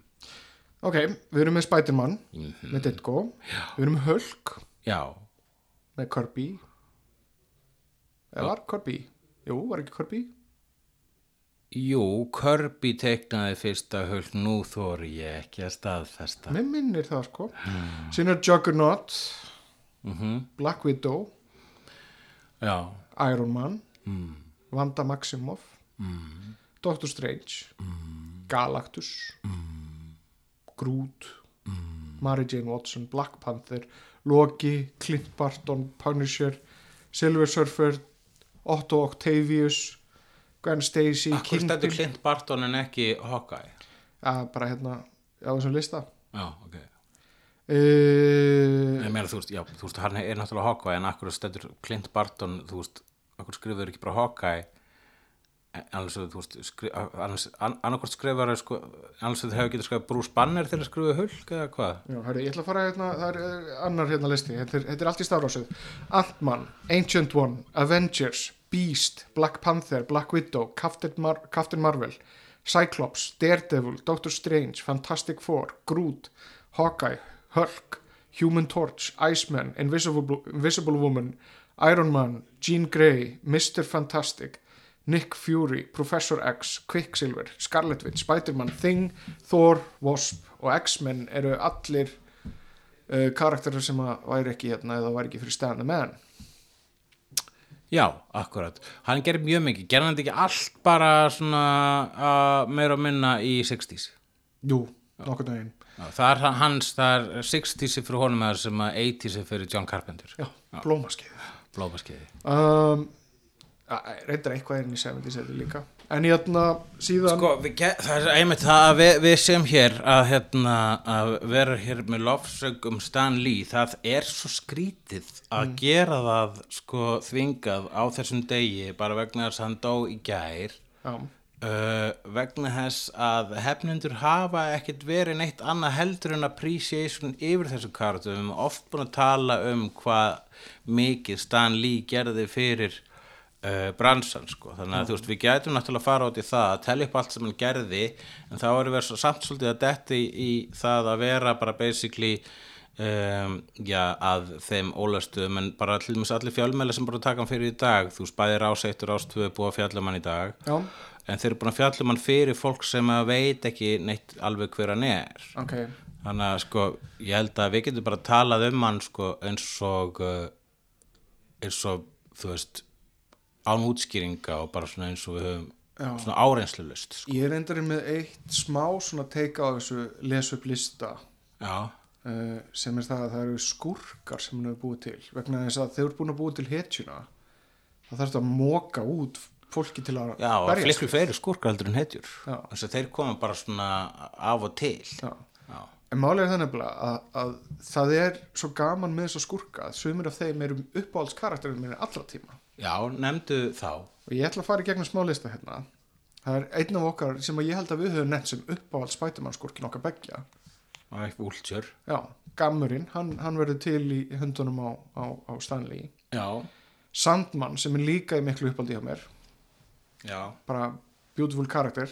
Ok, við erum með Spiderman Mhm. með Ditko, við erum með Hulk. Já, með Kirby. Eða var Kirby? Jú, var ekki Kirby? Jú, Kirby teiknaði fyrsta höll nú þóri ég ekki að staðfesta. Mér minnir það sko. Síðan er Juggernaut mm Black Widow, já, Iron Man mm. Wanda Maximoff Mm. Doctor Strange Galactus Groot Mary Jane Watson, Black Panther Loki, Clint Barton Punisher, Silver Surfer Otto Octavius Gwen Stacy Akkur stendur Kingpin Clint Barton en ekki Hawkeye? Að bara hérna á þessum lista. Já, ok. Uh, Ég meina, þú veist, já, þú veist, hann er náttúrulega Hawkeye en akkur stendur Clint Barton, þú veist, akkur skrifur ekki bara Hawkeye annars þú veist skri, annars, an, annarkvort skrifar sko, annars þú hefur getið skrifað Bruce Banner til að skrifa hulk eða hvað Já, herri, ég ætla að fara hérna, það er eh, annar hérna listi, þetta er allt í stafrásið Ant-Man, Ancient One, Avengers, Beast, Black Panther, Black Widow, Captain, Mar Captain Marvel, Cyclops, Daredevil, Doctor Strange, Fantastic Four, Groot, Hawkeye, Hulk, Human Torch, Iceman, Invisible, Invisible Woman, Iron Man, Jean Grey, Mr. Fantastic, Nick Fury, Professor X, Quicksilver, Scarlet Witch, Spider-Man, Thing, Thor, Wasp og X-Men eru allir uh, karakterir sem að væri ekki hérna eða væri ekki fyrir stæðandi með Já, akkurat. Hann gerir mjög mikið. Gerði hann ekki allt bara svona uh, meira og minna í 60s? Jú, nokkurn veginn Já, það er hans, það er 60s fyrir honum eða sem að 80s fyrir John Carpenter. Já, blómaskeiði Blómaskeiði. um, reyndar eitthvað inn í 70s þetta líka. En hérna síðan Sko, við, ge- það er einmitt það að við, við sem hér að, hérna, að vera hér með lofsög um Stan Lee, það er svo skrítið að gera það sko þvingað á þessum degi bara vegna þess að hann dó í gær. Já, uh, vegna þess að hefnundur hafa ekkert verið neitt annað heldur en appreciation yfir þessu kartu við erum oft búin að tala um hvað mikið Stan Lee gerði fyrir uh, bransan sko. þannig að þú veist við gætum náttúrulega að fara út í það að tellja upp allt sem hann gerði en þá erum við samt svolítið að detti í, það að vera bara basically um, já, að þeim ólastuðum en bara til dæmis allir fjölmæli sem bara taka hann fyrir í dag þú veist bæði ráseitur ástöðu búið að fjalla um hann í dag já, en þeir eru búin að fjalla um hann fyrir fólk sem að veit ekki neitt alveg hver hann er. Ok. Þannig að sko ég held að við getum bara talað um hann sko eins og uh, eins og þú veist án útskýringa og bara svona eins og við höfum Já. svona áreynslu lust sko. ég reyndar með eitt smá svona teika á þessu lesu upp lista uh, sem er það að það eru skúrkar sem hann hefur búið til. Vegna þess að þeir eru búin að búið til hetjuna þá þarf þetta að móka út fólki til að já og berjast fliklu fleiri skúrkar heldur en hetjur. Þess að þeir koma bara svona af og til. Já. já, En málið er það nefnilega að, að það er svo gaman með þessa skurka að sumir af þeim eru uppáhalds karakterinn minni allra tíma já nefndu þá. Og ég ætla að fara í gegnum smá lista hérna. Það er einn af okkar sem ég held að við höfum nefnt sem uppáhalds spætumann skurkin okkar beggja. Og ekki últjör já, Gammurinn, hann, hann verður til í höndunum á, á, á Stanley. Já, Sandman sem er líka í miklu uppáldi hjá mér. Já, bara beautiful karakter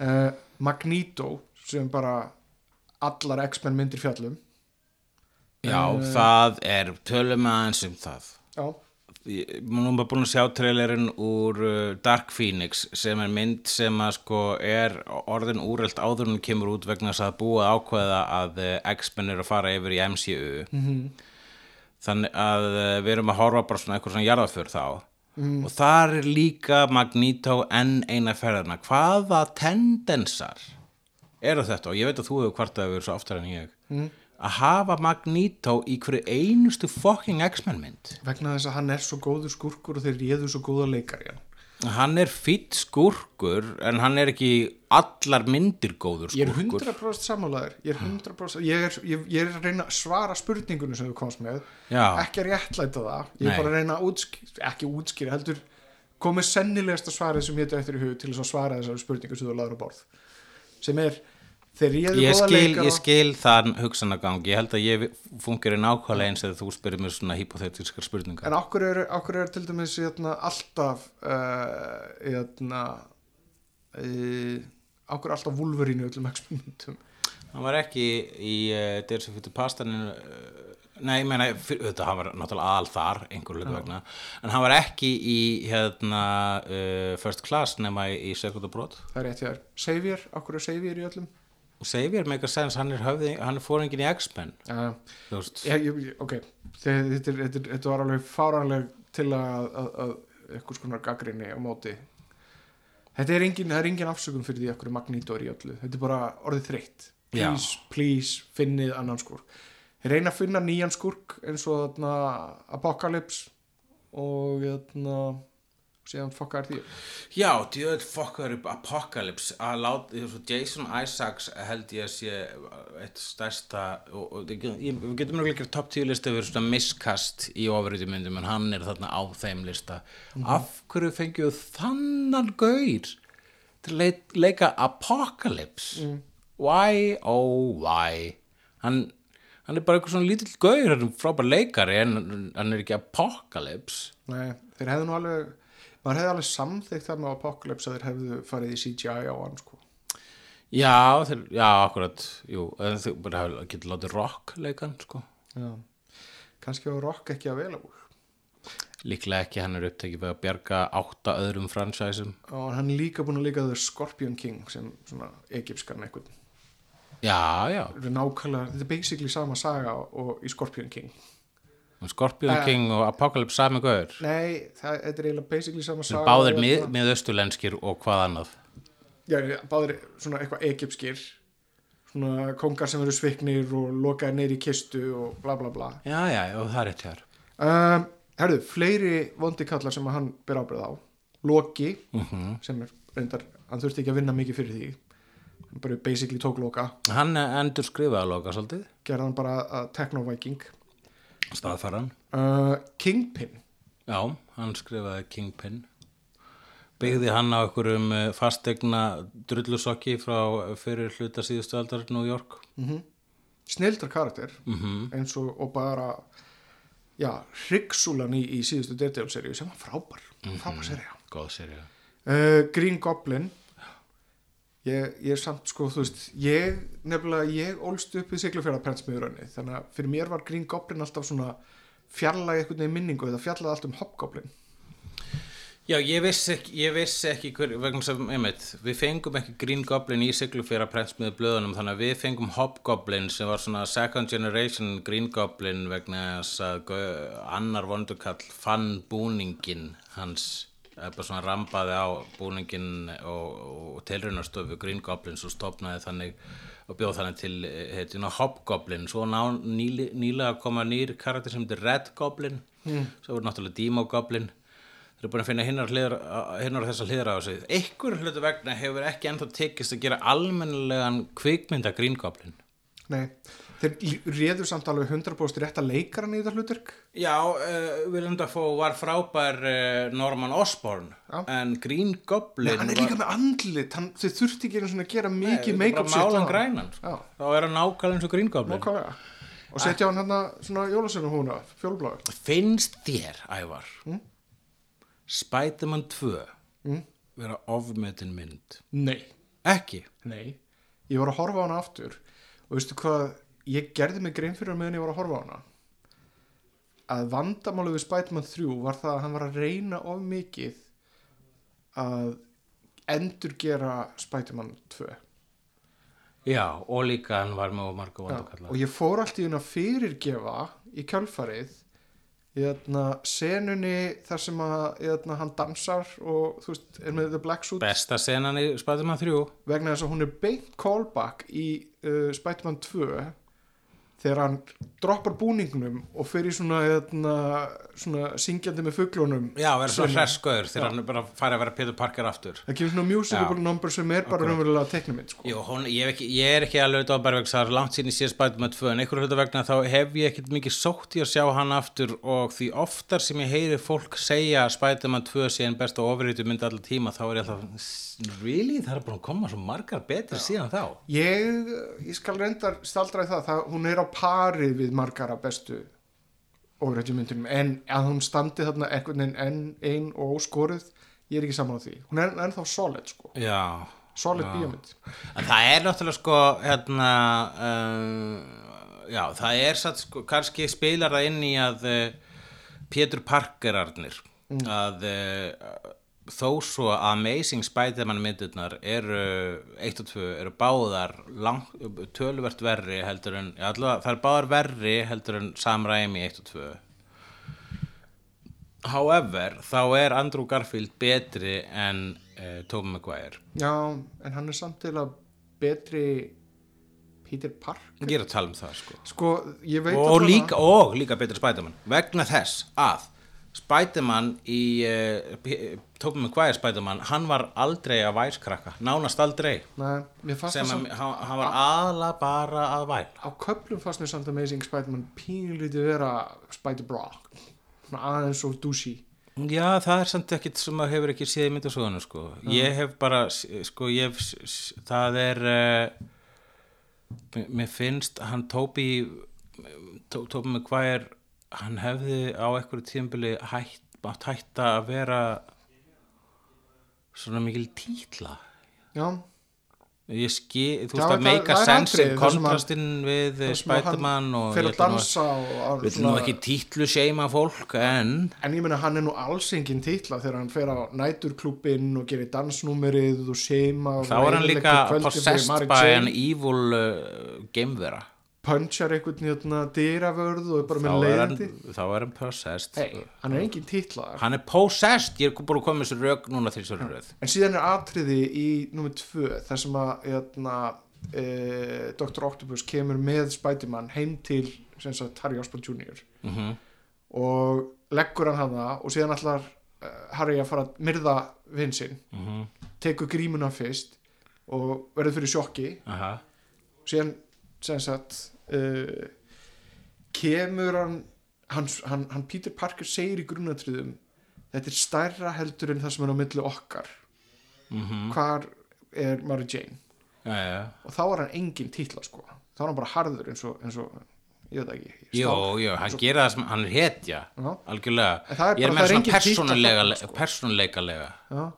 uh, Magneto sem bara allar X-Men myndir fjallum. Já Eh. það er tölum aðeins um það. Já, nú er bara búin að sjá trailerinn úr uh, Dark Phoenix sem er mynd sem að sko er orðin úrelt áður hún kemur út vegna þess að búa ákveða að uh, X-Men er að fara yfir í MCU -hmm. þannig að uh, við erum að horfa bara svona eitthvað svona jarðaför þá. Og þar er líka Magneto enn eina ferðina. Hvaða tendensar eru þetta? Og ég veit að þú hefur kvartað yfir svo oftar en ég. Mm. Að hafa Magneto í hverju einustu fucking X-Men mynd vegna þess að hann er svo góður skurkur og þeir réðu svo góða leikar í hann er fýtt skúrkur en hann er ekki allar myndir góður ég er skúrkur 100% sammálaður ég 100% ég ég, ég er að reyna að svara spurningunum sem þú komst með Já. ekki að réttlæta það ég er Nei. bara að reyna að útskýra ekki útskýra heldur komið sennilegasta svarið sem þetta eftir í hug til þess að svara þessari spurningu sem þú laður á borð sem er Ég skil, ég skil þann hugsanagang ég held að ég fungir í nákvæmlega eins eða þú spyrir mér svona hypothetiskar spurningar. En okkur er, okkur er til dæmis hérna, alltaf uh, hérna uh, okkur er alltaf Wolverine í öllum X-Men-myndum Hann var ekki í uh, Days of Future Past en, uh, Nei, ég meina, auðvitað, hann var náttúrulega aðal þar, einhver hlutu vegna. En hann var ekki í hérna uh, First Class nema í, í Second Abroad það er rétt hjá þér. Xavier, okkur er Xavier í öllum og Xavier make a sense, hann er er fóringin í X-Men. Já, ég, ok. Þetta, er, þetta, þetta var alveg fáranleg til að, að, að eitthvað skonar gaggrinni á móti. Þetta er engin, er engin afsökun fyrir því okkur Magneto er í öllu, þetta er bara orðið þreytt. Please, please, finnið annan skurk reyna að finna nýjan skurk eins og þarna Apocalypse og þarna síðan fokkaðar því Já, djöð fokkar upp Apocalypse. Svo Jason Isaacs held ég að sé eitt stærsta og, og ég, við getum náttúrulega ekki top 10 listu yfir svona miskast í ofriði myndum en hann er þarna á þeim lista. Af hverju fengju þannan gaur til að leik, leika Apocalypse? Why, oh why? Hann, hann er bara eitthvað svona lítill gaur hann er frábær leikari en hann er ekki Apocalypse. Nei, þeir hefðu nú alveg maður hefði alveg samþykkt það með Apocalypse að þeir hefðu farið í CGI á hann sko. Já, þeir, já, akkurat jú, en þau bara hafa- getur látið rock leikan, sko. Já. kannski á Rock ekki að vel líklega ekki hann er upptekið við að bjarga átta öðrum fransæsum. Og hann er líka búin að líka The Scorpion King sem svona egypskan eitthvað. Já, já, þetta er nákvæmlega, þetta er basically sama saga og í Scorpion King Scorpion Eh. King og Apocalypse sami gaur. Nei, það, þetta er eiginlega basically sama saga báðir mið, hérna- með östulenskir og hvað annað. Já, báðir svona eitthvað egypskir svona kongar sem eru sviknir og lokaðir neyri kistu og bla bla bla. Já, já, og það er eitt hér um, herðu, fleiri vondi kallar sem hann ber ábyrð á. Loki, Mhm. sem er reyndar, hann þurfti ekki að vinna mikið fyrir því. Hann bara basically tók Loka. Hann endur skrifaði að loka svolítið. Gerði hann bara að Techno-Viking staðfaran uh, Kingpin. Já, hann skrifaði Kingpin. Byggði hann á einhverjum eh, fastegna drullusokki frá fyrir hluta síðustu aldar New York. Snildar karakter. Mhm. Eins og, og bara já, hryggsúlan í, í síðustu Daredevil-seríu sem var frábær. Frábær seríu góð serið uh, Green Goblin ég, ég er samt sko þú veist ég nefnilega, ég ólst upp við Siglufjörða prentsmiðurönni þannig að fyrir mér var Green Goblin alltaf svona fjarlægi eitthvað neginn minningu eða fjallaði allt um Hobgoblin. Já, ég vissi ekki, ég vissi ekki hver, vegna sem, einmitt, við fengum ekki Green Goblin í siglufjara prentsmiðu blöðunum þannig að við fengum Hobgoblin sem var svona second generation Green Goblin vegna þess að annar vondukall fann búningin hans bara svona rambaði á búningin og, og tilraunastofu Green Goblins og stopnaði þannig og bjóð þannig til heituna Hobgoblin. Svo ná, nýli, nýlega koma nýr karakter sem heitir Red Goblin. Svo voru náttúrulega Demo Goblin. Þeir eru búin að finna hinnar, hliðar, hinnar þessa hliðar á þessu einhver hlutu vegna hefur ekki ennþá tekist að gera almennilegan kvikmynda Green Goblin. Nei, þeir réðu samt alveg 100% rétt að leikaran í þetta hlutverk Já, uh, Willem Dafoe var frábær uh, Norman Osborn Já. en Green Goblin Nei, hann er líka með andlit, hann, þau þurfti ekki að gera mikið make-up á málan hann. grænan sko. Þá er hann nákvæmlega eins og Green Goblin Nákvæmlega. og setja hann hérna svona jólasönu húna fjólbláður finnst þér, Ævar Mm? Spiderman 2 Mm? vera ofmetin mynd nei, ekki nei ég var að horfa á hana aftur og veistu hvað, ég gerði mig grein fyrir meðan ég var að horfa á hana að vandamálu við Spiderman 3 var það að hann var að reyna of mikið að endurgera Spiderman 2 Já, og líka hann var með Já, vondakalla og ég fór allt í hún að fyrirgefa í kjálfarið hérna, senunni þar sem að hérna, hann dansar og þú veist, er með The Black Suit. Besta senan í Spiderman 3 vegna þess að hún er beint callback í uh, Spiderman 2 þegar hann droppar búningnum og fyrir svona, hérna, svona syngjandi með fuglunum Já, vera svona Senu. hresskaður þegar hann bara færi að vera Peter Parker aftur. Það kemur svona musicable number sem er bara raunverulega teiknumind sko. Jú, hún, ég, ég er ekki alveg auðvitað á bervegs það er langt síðan ég sé Spiderman 2 en einhverju hluta vegna þá hef ég ekkert mikið sótt í að sjá hann aftur og því oftar sem ég heyri fólk segja að Spiderman 2 sé en besta ofriðtu mynd allar tíma þá er ég alltaf really, það er búin að koma svo margar betri síðan þá. Ég, ég bestu ofrættjumyndunum en að hún standi þarna einhvern veginn enn ein og óskoruð ég er ekki saman á því, hún er ennþá solid sko, Já, solid bíómynd. En það er náttúrulega sko hérna um, já, það er satt sko, kannski spilar það inn í að uh, Pétur Parkerarnir að uh, þó svo að Amazing Spider-Man myndirnar eru 1 og 2 eru báðar lang, töluvert verri heldur en allavega, það er báðar verri heldur en Sam Raimi 1 og 2 However, þá er Andrew Garfield betri en uh, Tobey Maguire. Já, en hann er samt til að betri Peter Park Ég er að tala um það sko. Sko, ég veit og allavega- líka, og líka betri Spiderman vegna þess að Spiderman í uh, hvað er Spiderman hann var aldrei að væskrakka nánast aldrei. Nei, sem að, hann, hann var aðla bara að væl á köflum fannst mér samt Amazing Spider-Man pínlítið vera Spider-Block svona aðeins og douchey. Já, það er samt ekkit sem að hefur ekki séð í myndasögunu sko. Ég hef bara, sko, ég hef, það er, uh, mér- finnst hann Tóbi, Tó- Tóbi er, hann hefði á einhverju tímbili hætt, mátt hætta að vera svona mikil títla. já, Ég skil, þú veist að það- make a það sense atriði þar sem hann- kontrastinn við Spiderman og ég að ætla nú Við nú ekki títlu seima fólk en en ég meina hann er nú alls engin titla þegar hann fer á næturklúbin og gerir dansnúmerið og seima þá er hann líka possessed by an evil uh, geimvera punchar einhvern hérna dyravörð og er bara með hann, leiðindi þá er hann possessed hey, hann er engin titla hann er possessed, ég er að koma með þessu rög núna til þessu röð en síðan er atriði í nummer tvö þar sem að hérna, e, Dr. Octopus kemur með Spiderman heim til Harry Osborn Jr. mm og leggur hann hana og síðan ætlar uh, Harry að fara að myrða vinn sinn -hmm. tekur grímuna fyrst og verður fyrir sjokki Aha. síðan sem sagt uh, kemur hann hann, hann hann Peter Parker segir í grunatriðum þetta er stærra heldur en það sem er á milli okkar. Mm hvar er Mary Jane? Já, já. og þá er hann engin títla sko. Þá er hann bara harður eins og, eins og ég veit ekki Jó, stál. jó, hann gera það hann er hetja algjörlega, er ég er með svona engin títla persónulega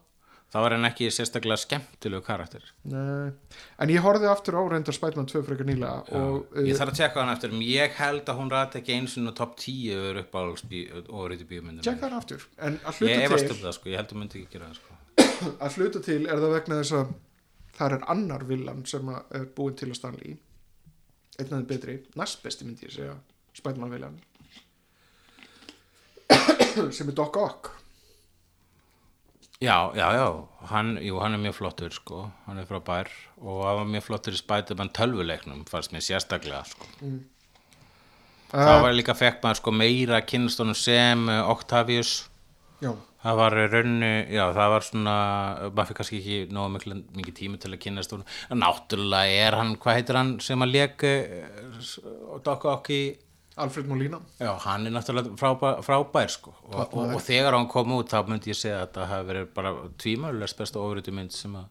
þá var hann ekki sérstaklega skemmtilegu karakter. Nei. en ég horfði aftur á reyndar Spiderman 2 frekar nýlega og uh, ég þarf að tjekka hann en ég held að hún ræti ekki eins og top 10 yfir upp á orðið bíómyndum. Tjekka það aftur. Ég efast um það sko, ég held að myndi ekki gera það sko. Að hluta til er það vegna þess að það er annar villan sem er búin til að stanli einn af þeim betri, næst besti myndi ég segja Spiderman villan sem er Doc Ock Já, já, já, hann, jú, hann er mjög flottur sko, hann er frábær og hann var mjög flottur í Spiderman tölvuleiknum fannst mér sérstaklega sko. þá uh, var líka fekk maður sko meira kynnastónum sem uh, Octavius. Já, það var í rauninu, já það var svona maður fyrir kannski ekki mikil, mikið tími til að kynnast honum, en náttúrulega er hann, hvað heitir hann sem að Doc Ock í Alfred Molina Já, hann er náttúrulega frábær, frábær sko. og, og, og þegar hann kom út þá myndi ég segja að þetta hafi verið bara tvímölulegst besta ofritu mynd sem að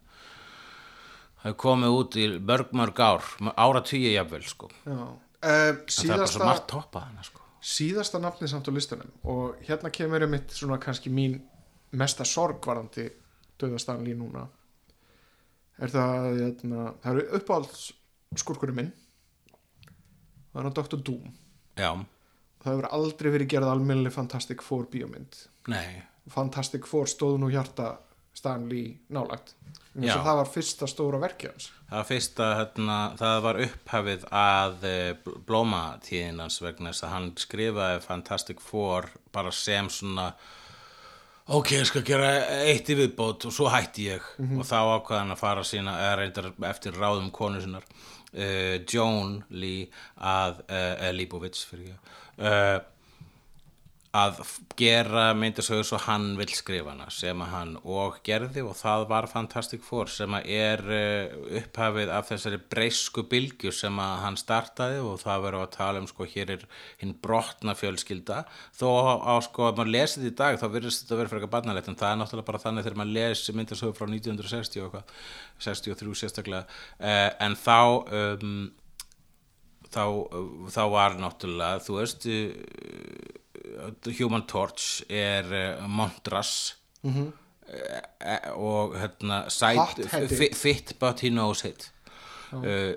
hafi komið út í mörg mörg ár, ára tíu jafnvel sko. já. Uh, En það er bara svo síðasta margt toppað hana sko. síðasta nafnið samt á listanum og hérna kemur einmitt svona kannski mín mesta sorg varandi döðastan lín núna er það hérna, það eru uppáhalds skurkurinn minn það er hann Dr. Doom Já, það hefur aldrei verið gerð almennileg Fantastic Four bíómynd. Nei. Fantastic Four stóðu nú hjarta Stanley nálagt það var fyrsta stóra verkið hans. Það var fyrsta, hérna, það var upphafið að eh, blómatíðinans vegna þess að hann skrifaði Fantastic Four bara sem svona ok, ég skal gera eitt í viðbót og svo hætti ég. Og þá ákvaði hann að fara sína eða reyndar eftir ráðum konu sinnar Joan Lee að, uh, Leibovitz fyrir ég uh, að gera myndasögur svo hann vill skrifa hana sem að hann og gerði og það var Fantastic Four sem að er uh, upphafið af þessari breysku bylgju sem að hann startaði og það verður að tala um sko hér er hinn brotna fjölskylda. Þó á sko að maður lesið í dag þá virðist þetta verið frekar barnalegt en það er náttúrulega bara þannig þegar maður lesi myndasögur frá 1960 og eitthvað 63 sérstaklega uh, en þá um, þá, þá var náttúrulega þú veist uh, Human Torch er uh, Montras. Mm og hérna side, fit, but he knows it. Uh,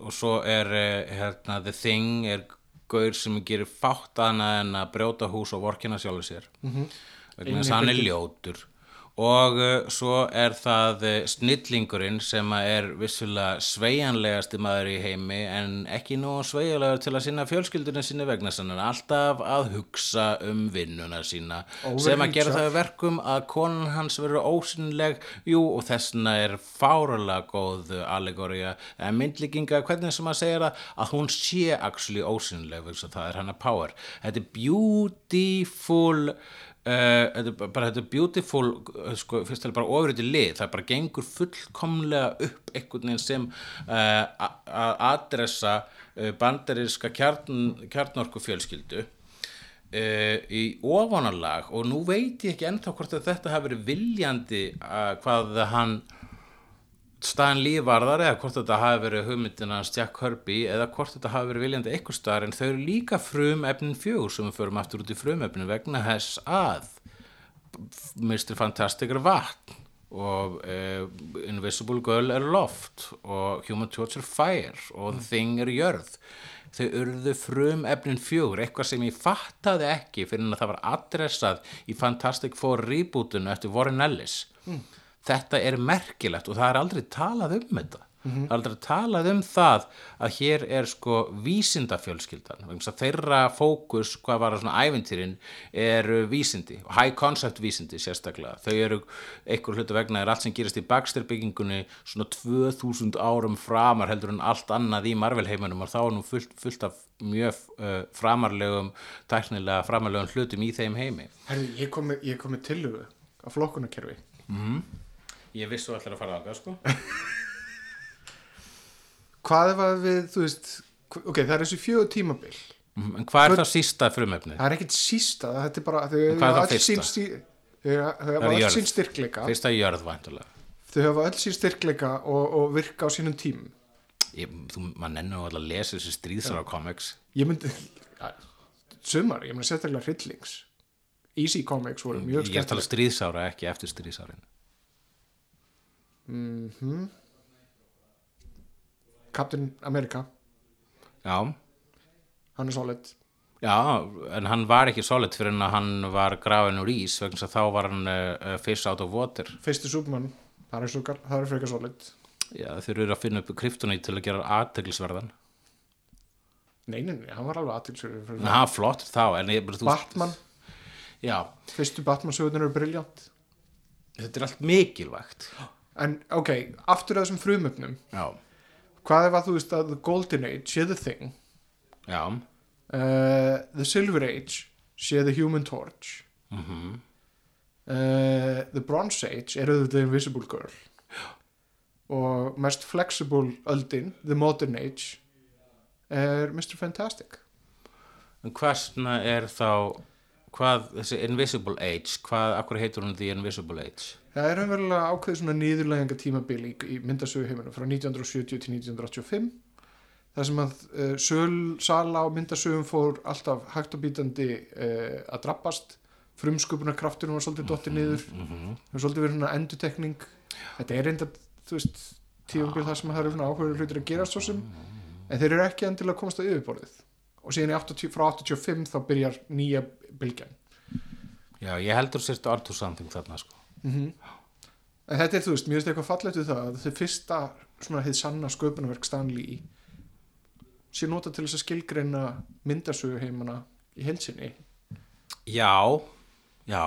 og svo er uh, hérna The Thing er gaur sem gerir fátt annað en að brjóta hús og vorkina sjálfur sér. Vegna þess að hann er ljótur og uh, svo er það uh, snillingurinn sem að er vissulega sveianlegasti maður í heimi en ekki nú sveianlegar til að sinna fjölskyldunni sinni vegna sann en alltaf að hugsa um vinnuna sína. Sem að gera það að verkum að konan hans verður ósynleg jú og þessna er fáralega góð allegória en myndlíkinga hvernig sem að segja það að hún sé actually ósynleg að það er hana power. Þetta er beautiful Uh, þetta er bara þetta er beautiful uh, sko, fyrst til bara ofrið lið. Það bara gengur fullkomlega upp einhvern veginn sem uh, að adressa uh, bandariska kjarn, kjarnorku fjölskyldu í ofanalag og nú veit ég ekki ennþá hvort að þetta hafi verið viljandi uh, hvað hann Stan Lee varðar eða hvort þetta hafi verið hugmyndin hans Jack Kirby eða hvort þetta hafi verið viljandi eitthvað staðar en þau eru líka frum efnin fjögur sem við förum aftur út í frum efnin vegna þess að Mr. Fantastic er vatn og uh, Invisible Girl er loft og Human Torch er fire og The Thing er jörð þau urðu frum efnin fjögur eitthvað sem ég fattaði ekki fyrir en að það var adressað í Fantastic Four rebootinu eftir Warren Ellis þetta er merkilegt og það er aldrei talað um þetta. Það er aldrei talað um það að hér er sko vísindafjölskyldan. Þeirra fókus hvað var svona æventýrin er vísindi og high concept vísindi sérstaklega. Þau eru einhver hlutu vegna er allt sem gerist í Baxter byggingunni svona 2000 árum framar heldur en allt annað í Marvel heiminum og þá er nú fullt, fullt af mjög uh, framarlegum tæknilega framarlegum hlutum í þeim heimi. Herri, ég kom með, ég kom með tillögu á flokkunarkerfi ég vissi þú ætlar að fara að sko. Hvað að við, þú veist ok, það er þessi fjögur tímabil. Mhm, en hvað er það sísta frumefnið? það er ekkit sísta, þetta er bara þau hvað er það fyrsta? þau hafa- öll sín styrkleika. Fyrsta jörð væntulega þau hafa öll sín styrkleika og, og virka á sínum tím ég, nennur nú alltaf að lesa þessi stríðsara comics. Ég myndi sumar, ég myndi sérstaklega hryllings. Easy Comics voru mjög ég að tala skemmtileg. stríðsára ekki eftir stríðsárin Captain America, já, hann er solid. Já, en hann var ekki solid fyrir en að hann var grafin úr ís vegna þess að þá var hann uh, fish out of water. Fyrsti Superman, það er, er frekar solid. Já, þeir eru að finna upp kryptonít til að gera aðteglisverðan nei, nei, nei, hann var alveg aðtilsverður en hann flott þá ég, Batman, já, fyrstu Batman sögurnar eru briljant. Þetta er allt mikilvægt en ok, aftur að þessum frumöfnum já, hvað ef að þú veist að The Golden Age sé The Thing? Já, uh, The Silver Age sé The Human Torch. Mhm. Uh, The Bronze Age er auðvitað The Invisible Girl. Og mest flexible öldin The Modern Age er Mr. Fantastic. En hvaðsna er þá hvað, þessi Invisible Age hvað, akkur heitur hún The Invisible Age það er umverulega ákveðið svona nýðurleganga tímabil í, í myndasögu heiminum frá 1970 til 1985 þar sem að uh, söl, sala á myndasögum fór alltaf hægt og bítandi uh, að drabbast. Frumsköpunarkrafturinn var svolítið dottið niður. Það var svolítið verið svona endutekning þetta er reynda, þú veist tímabil þar sem það eru svona ákveður hlutir að gera svo sem en þeir eru ekki endilega að komast á yfirborðið. Og síðan í 80, frá 85 þá byrjar nýja bylgjan. Já, ég heldur sérst Arthur Something þarna sko En þetta er, þú veist, mér finnst eitthvað fallegt við það að þau fyrsta svona heið sanna sköpunarverk Stanley sé nota til þess að skilgreina myndasögu heimana í heilsinni. Já, já.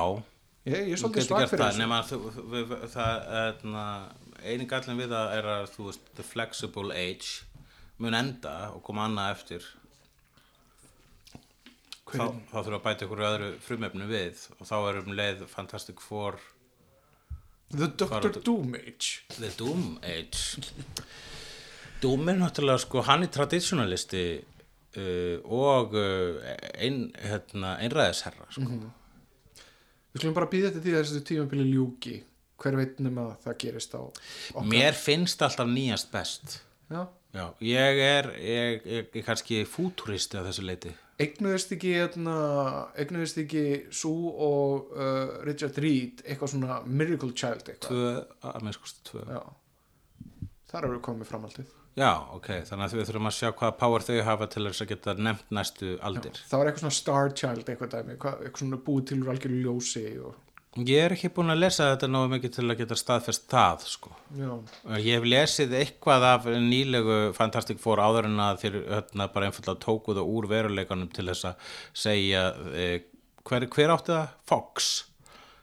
Ég, ég er svolítið svag fyrir það, nema þú, við, við, það, etna, eini gallin við það er að þú veist, the flexible age mun enda og koma annað eftir. Þá, Hver- þá þurfa að bæta ykkur öðru frumefnu við og þá er um leið Fantastic Four The er Doom Age. The Doom Age Doom er náttúrulega sko hann er traditionalisti uh, og uh, ein, hérna, einræðisherra sko. Við skulum bara býða þetta því að þessu tímabili ljúki. Hver veit nema að það gerist á okkar. mér finnst alltaf nýjast best Já. Já, ég er, ég, ég, ég kannski fúturisti að þessu leiti. Eignuðist ekki, hérna, eignuðist ekki Sue og uh, Richard Reed eitthvað svona Miracle Child að minnst kosti tvö. Já. Já. Þar eru komið framhaldið. ok, þannig að við þurfum að sjá hvaða power þau hafa til þess að geta nefnt næstu aldir. Það var eitthvað svona Star Child eitthvað dæmi, hvað, eitthvað svona búið til úr algjörlu ljósi og Ég er ekki búin að lesa þetta náðu mikið til að geta staðfest það, sko. Já, Ég hef lesið eitthvað af nýlegu Fantastic Four áður en að þeir hérna, bara einfallega tóku það úr veruleikanum til þess að segja eh, hver, hver átti það? Fox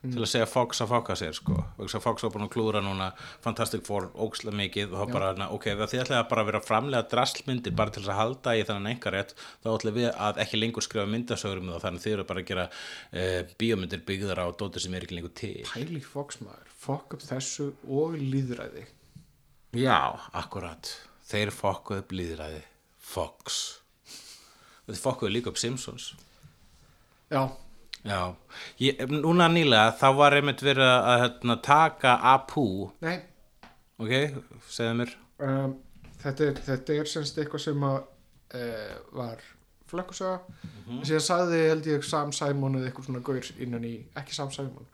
til að segja Fox að fokka sér sko Fox var búin að klúra núna Fantastic Four ókslega mikið og þá bara, na, ok, það þið ætlaði að bara vera að framlega drastlmyndir bara til þess að halda í þannig einhverjett þá ætlaði við að ekki lengur skrifa myndasögur um það þannig þið eru bara að gera eh, bíómyndir byggðar á dóttir sem er ekki lengur til pæli Fox maður, fokk upp þessu og líðræði. Já, akkurat. Þeir fokkuð upp líðræði. Fox. Þeir fokkuðu líka upp Simpsons. Já, Já. Ég, núna nýlega, þá var einmitt verið að hérna, taka Apu, nei, ok, segðu mér. um, þetta, er, þetta er semst eitthvað sem að uh, var flökkusaga. Mm síðan sagði held ég Sam Simon eða eitthvað svona gaur innan í ekki Sam Simon.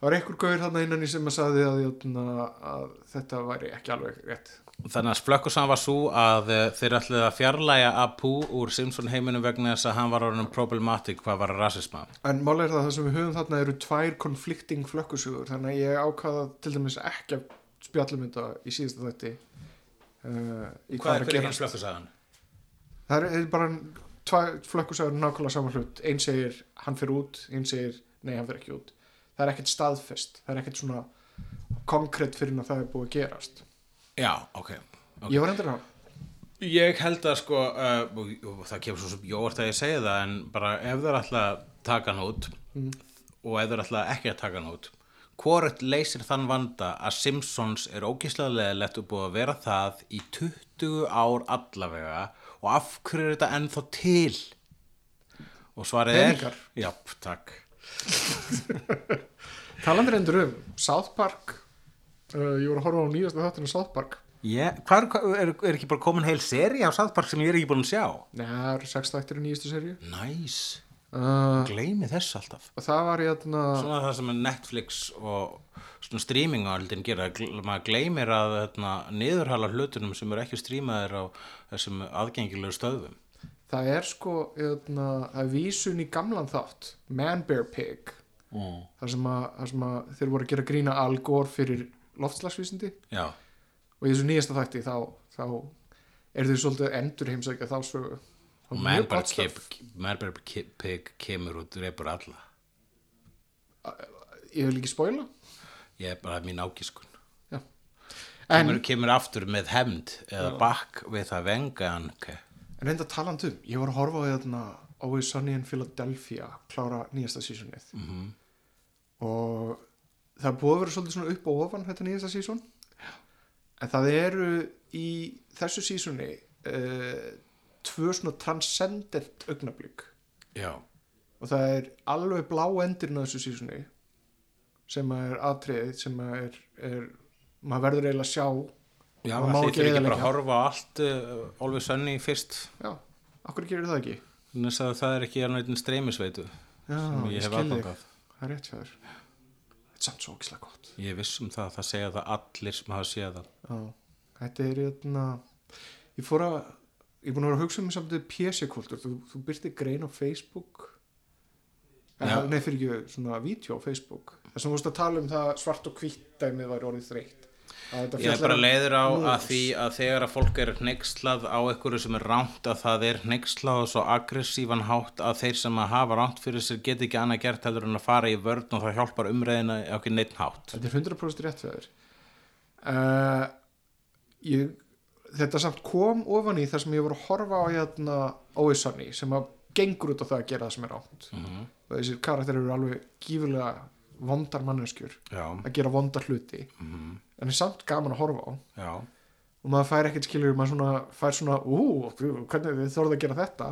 Það var eitthvað gaur þarna innan í sem að sagði að, jötna, að þetta væri ekki alveg rétt Þannig að flökkusan var svo að eh, þeir ætlaði að fjarlæga Apu úr Simpson heiminum vegna þess að hann var orðin problematic hvað var rasisma. en málega er það það sem við höfum þarna eru tvær konflikting flökkusugur þannig að ég ákvaða til dæmis ekki að spjallum þetta í síðasta þætti uh, Hvað er að gerast. flökkusagan? Það er, er bara tvær flökkusagur nákvæmlega saman hlut einn segir hann fyrir út, einn segir nei hann fyrir ekki út það er ekkert staðfest, það er ekkert svona konkrétt fyrir en að það er búið að gerast Já, ok. ok. ég var endur að Ég held að sko, uh, og, það kemur svo sem jóvart að ég segi það, en bara ef þeir ætla að taka hann út og ef þeir ætla ekki að taka út, hvort leysir þann vanda að Simpsons er ógíslega leðilegt og búið að vera það í 20 ár allavega og af hverju er þetta ennþá til? Og svarið Peningar. er... Já, takk. talandir endur um South Park uh, ég voru að horfa á nýjasta þáttinu South Park Yeah. Hvar, er, er ekki bara komin heil seri á South Park sem ég er ekki búin að sjá? Nei, það eru sex þættir í nýjastu serju Næs, uh, gleymi þess alltaf. og það var hérna svona það sem er Netflix og streamingaldin gera maður gleymir að hérna, niðurhala hlutunum sem eru ekki strímaðir á þessum aðgengilegu stöðum það er sko hérna, það er vísun í gamlan þátt Man Bear Pig mm. þar sem, að, sem að þeir voru að gera grína Al Gore fyrir loftslagsvísindi. Já, og í þessu nýjasta þætti þá, þá er þau svolítið endur heimsækja þá sögu. Og Pig kemur út reypur alla. Ég vil ekki spoila. Ég er bara mín ágiskun. En, kemur, kemur aftur með hemd eða bakk við það venga en reynda talandum ég var að horfa á hérna Always Sunny in Philadelphia klára nýjasta sísonið Mhm. og það búið að vera svolítið svona upp og ofan þetta nýjasta síson en það eru í þessu sísoni uh, tvö svona transcendent augnablík já, og það er alveg blá endurinn á þessu sísoni sem er atriðið sem er, er maður verður eiginlega að sjá. Já má allir ekki bara að horfa allt uh, Always Sunny fyrst. Já, okkur gerir það ekki? Þess að það er ekki að streymisveitu já, sem ég hef aðgangað. Það er rétt hjá þér samt svo ógislega gott. Ég er viss um það, það segja það allir sem hafa séð það. já, þetta er hérna ég fór að ég er búin að vera að hugsa um samt PC-kultur þú, þú byrti grein á Facebook. Já. ja, nei fyrir ekki svona vídeo á Facebook. Þess að þú vorst að tala um það svart og hvitt dæmið væri orðið þreytt Ég er bara um leiður á nús. að því að þegar að fólk er hnegslað á einhverju sem er ránt að það er hnegslað og svo aggressívan hátt að þeir sem að hafa ránt fyrir sér get ekki annað gert heldur en að fara í vörn og það hjálpar umræðina ekki neitt hátt. Þetta er 100% rétt fyrir uh, ég, Þetta samt kom ofan í þar sem ég voru að horfa á hérna Óisanni sem að gengur út á það að gera það sem er átt Mhm. og þessir karakter eru alveg gífurlega vondar manneskjur Já, að gera vondar hluti mhm, en er samt gaman að horfa á. Já, og maður fær ekkert skilur maður svona, fær svona, ú, hvernig þið þorðið að gera þetta.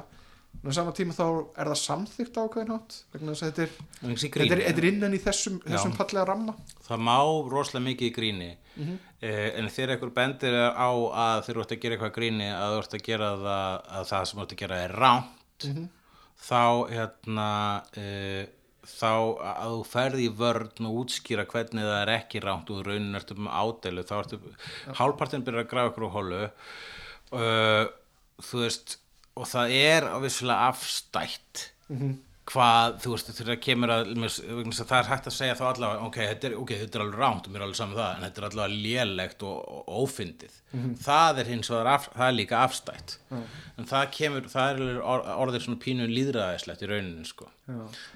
En á sama tíma þá er það samþykkt á ákveðin hátt vegna þess að þetta er, þetta er, er innan í þessum, þessum fallega ramma. Það má rosalega mikið í gríni. Eh, en þegar einhver bendir á að þeir eru að gera eitthvað gríni að þú ert að gera það að það sem þú ert að gera er ránt þá hérna eh, þá að þú ferði í vörn og útskýra hvernig það er ekki ránt og raunin ertu með ádeilu þá ertu hálfpartin byrjar að grafa ykkur á hólu uh, þú veist og það er ávissulega afstætt hvað, þú veist, það kemur að, það er hægt að segja þá allavega, ok, þetta er, ok, þetta er alveg rámt og mér er alveg saman það, en þetta er allavega lélegt og, og ófyndið. Það er hins vegar, af, það er líka afstætt. En það kemur, það er alveg or, orðið svona pínu líðræðislegt í rauninni, sko.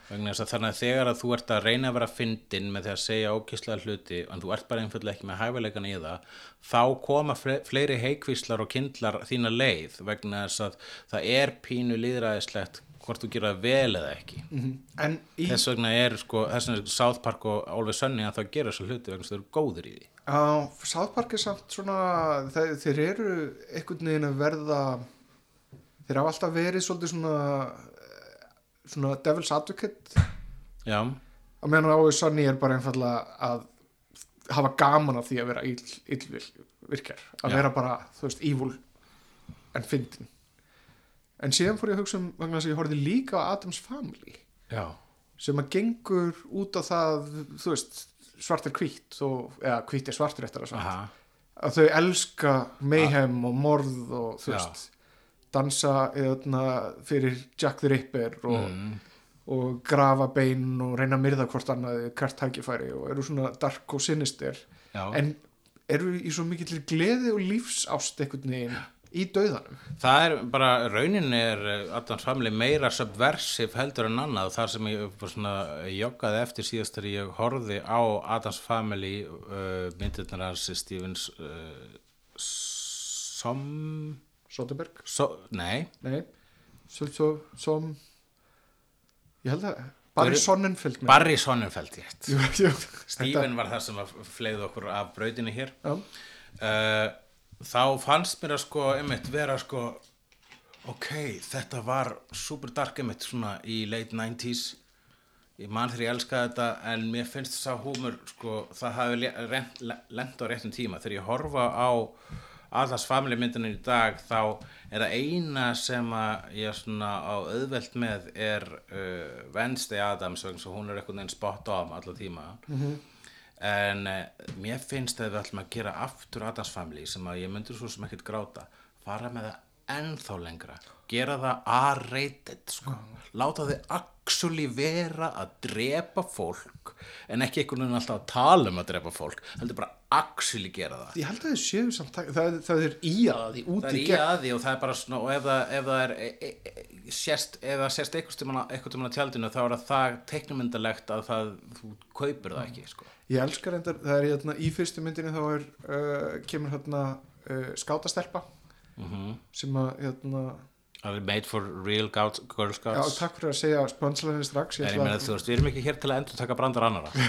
Þess að þannig að þegar að þú ert að reyna að vera fyndin með því að segja ókíslega hluti en þú ert bara einfallega ekki með hæfileikan í það þá koma fle fleiri heikvíslar og kindlar þína leið vegna þess að það er pínu líðræðislegt hvort þú gera það vel eða ekki. En í, þess vegna er sko, þess vegna er South Park og Always Sunny að það gera þessu hluti vegna þess að þau eru góður í því. Á South Park er samt svona, þeir, þeir eru einhvern veginn að verða, þeir hafa alltaf verið svolítið svona, svona devil's advocate. Já, að meðan á Sonny er bara einfallega að hafa gaman af því að vera ill, illvirkjar að Já. vera bara, þú veist, evil en fyndin en síðan fór ég að hugsa um vegna þess að ég horfði líka á Adams Family. Já, sem að gengur út á það þú veist, svart hvítt og, eða hvítt er svartur eftir að aha. Að þau elska mayhem og morð og þú veist dansa eðna, fyrir Jack the Ripper og, mm, og grafa bein og reyna að myrða hvort annað hvert tækifæri og eru svona dark og sinister. Já. en eru í svo mikill gleði og lífsást einhvern veginn í dauðanum. Það er bara, raunin er eh, Adams Family meira subversive heldur en annað. Þar sem ég svona joggaði eftir síðast þegar ég horfði á Adams Family uh, myndirnar hans Stevens uh, som Soderberg, so, nei, nei. Svo, svo, som ég held að Barry Sonnenfeld. Barry Sonnenfeld jú, Steven var það sem að fleið okkur af brautinni hér. Uh, þá fannst mér að sko einmitt vera sko ok, þetta var super dark einmitt svona í late 90s ég man þegar ég elskaði þetta en mér finnst þess að húmur sko, það hafi le- rent- le- lent á réttum tíma. Þegar ég horfa á allas family myndinu í dag þá er það eina sem að ég svona á auðvelt með er uh, Wednesday Adams hún er einhvern veginn spot on alla tíma en uh, mér finnst að við ætlum að gera aftur Adams Family sem að ég myndur svo sem ekkert gráta fara með það ennþá lengra gera það R-rated sko. láta þið actually vera að drepa fólk en ekki einhvern veginn alltaf að tala um að drepa fólk heldur bara actually gera það ég held að þið séu samt það, það, er í að því út það er í í gegn að því og það er bara svona og ef það, ef það er e, e, e, sérst, ef það sérst eitthvað tímann á tjaldinu þá er það teiknumyndalegt að það, þú kaupir það ekki sko. Ég elskar reyndar, það er hérna í fyrstu myndinni þá er, uh, kemur hérna uh, skátastelpa mm sem að hérna, er made for real Girl já Scouts takk fyrir að segja spönslæðinni strax En ég meina þú veist, við erum ekki hér til að endur taka brandar annara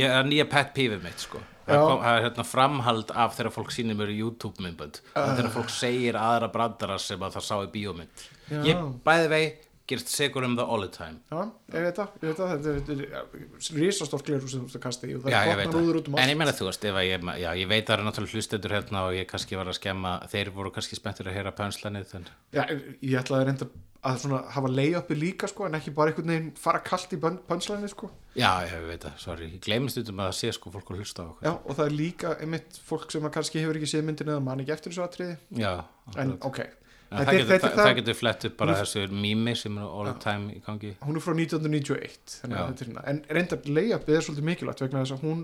Ég er nýja pet pífið mitt sko Það Já. er hérna framhald af þegar fólk sýnir mér YouTube myndbönd uh. þegar fólk segir aðra brandara sem að það sá í bíómynd Já. Ég bæði vei gerst segur um það all the time já, ég veit það, ég veit það þetta er, risastórt glerú sem þú ert að kasta í og það Já, er botnar úður út um það. En allt ég meina þú veist, ég, já, ég veit að það eru náttúrulega hlustendur hérna og ég kannski var að skemma, þeir voru kannski spenntur að heyra pönslanið, en já, ég ætla að reynda að svona hafa lay-upi líka sko, en ekki bara einhvern veginn fara kallt í pönslæðinni sko. já, ég veit það, sorry, ég gleymist um að sé sko fólk að hlusta á okkur. já, og það er líka einmitt fólk sem kannski hefur ekki séð myndinu eða man ekki eftir þessu atriði Já, en akkurat. Það, getur, það, það- getur flett upp bara þessu mými sem er all the time í gangi hún er frá 1991 þannig að Já. þetta er hérna, en reyndar lay-upið er svolítið mikilvægt vegna þess að hún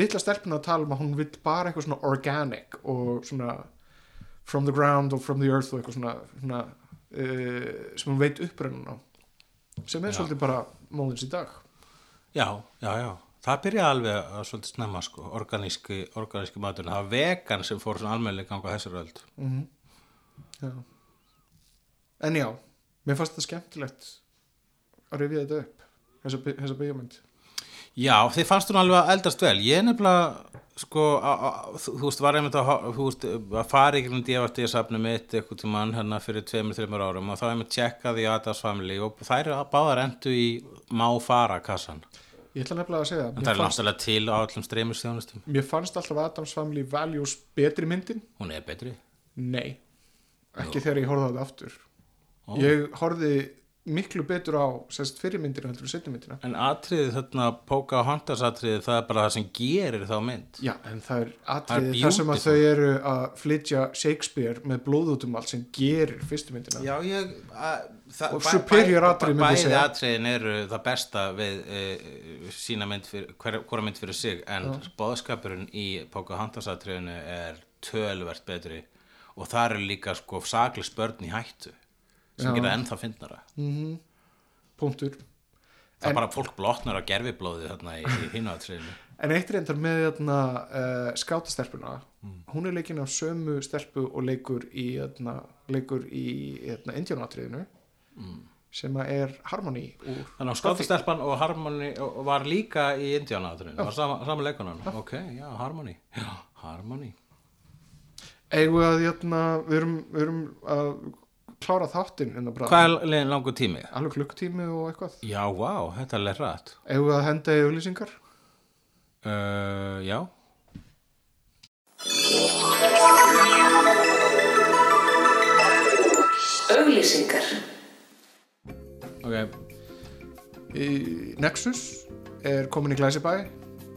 litla stelpuna að tala um að hún vill bara eitthvað svona organic og svona from the ground og from the earth og eitthvað svona, svona uh, sem hún veit upprennun á sem er Já. svolítið bara móðins í dag Já, já, já Það byrja alveg að svolítið snemma sko, organíski, organíski maturinn. Það var vegan sem fór svona almennilega ganga þessar öld. mm já. en já mér fannst þetta skemmtilegt að rifja þetta upp þessa, þessa byggjumynd Já, þið fannst hún alveg að eldast vel. Ég er nefnilega, sko, a, a, þú, veist, var einmitt að, veist, að fara í grunn DFT-safni mitt eitthvað til mann hérna fyrir tveimur, þreimur árum og þá einmitt tjekkaði í Adas Family og þær báðar endu í má fara kassan. ég ætla nefnilega að segja mér það er náttúrulega til á öllum streymistjónustum. mér fannst alltaf Adams Family Values betri myndin Hún er betri. Nei, ekki þegar ég á þetta aftur. Ó. Ég horfði miklu betur á sérst fyrirmyndina heldur en setjumyndina En atriðið þarna, Pocahontas atriðið, það er bara það sem gerir þá mynd. Já, en það er Það atriði er þar sem að þau eru að flytja Shakespeare með blóð út um allt sem gerir fyrstu myndina. Já, ég... Að, það, Og superior atriði myndi ég Bæði segja. atriðin eru það besta við e, sína mynd fyrir, hver, hvora mynd fyrir sig, en bóðskapurinn í Pocahontas atriðinu er tölvert betri og það eru líka sko saklis börn í hættu sem gera ennþá fyndnara. punktur Það er bara fólk blotnar á gerfiblóði þarna í, í hinu atriðinu. En eitt reyndar með hérna, uh, skátastelpuna hún er leikin af sömu stelpu og leikur í, hérna, leikur í hérna, indjánatriðinu sem að er Harmony Þannig að skottastelpan og Harmony var líka í Indiana atriðinu, var sama, sama leikunum. Ok, já, Harmony. Já, Harmony. Eigum við að hérna, við erum, við erum að klára þáttinn hérna bara Hvað er langur tími? alveg klukktími og eitthvað Já, vá, þetta er leið rætt. Eigum við að henda í auðlýsingar Uh, já. Auglýsingar Ok, í Nexus er komin í Glæsibæ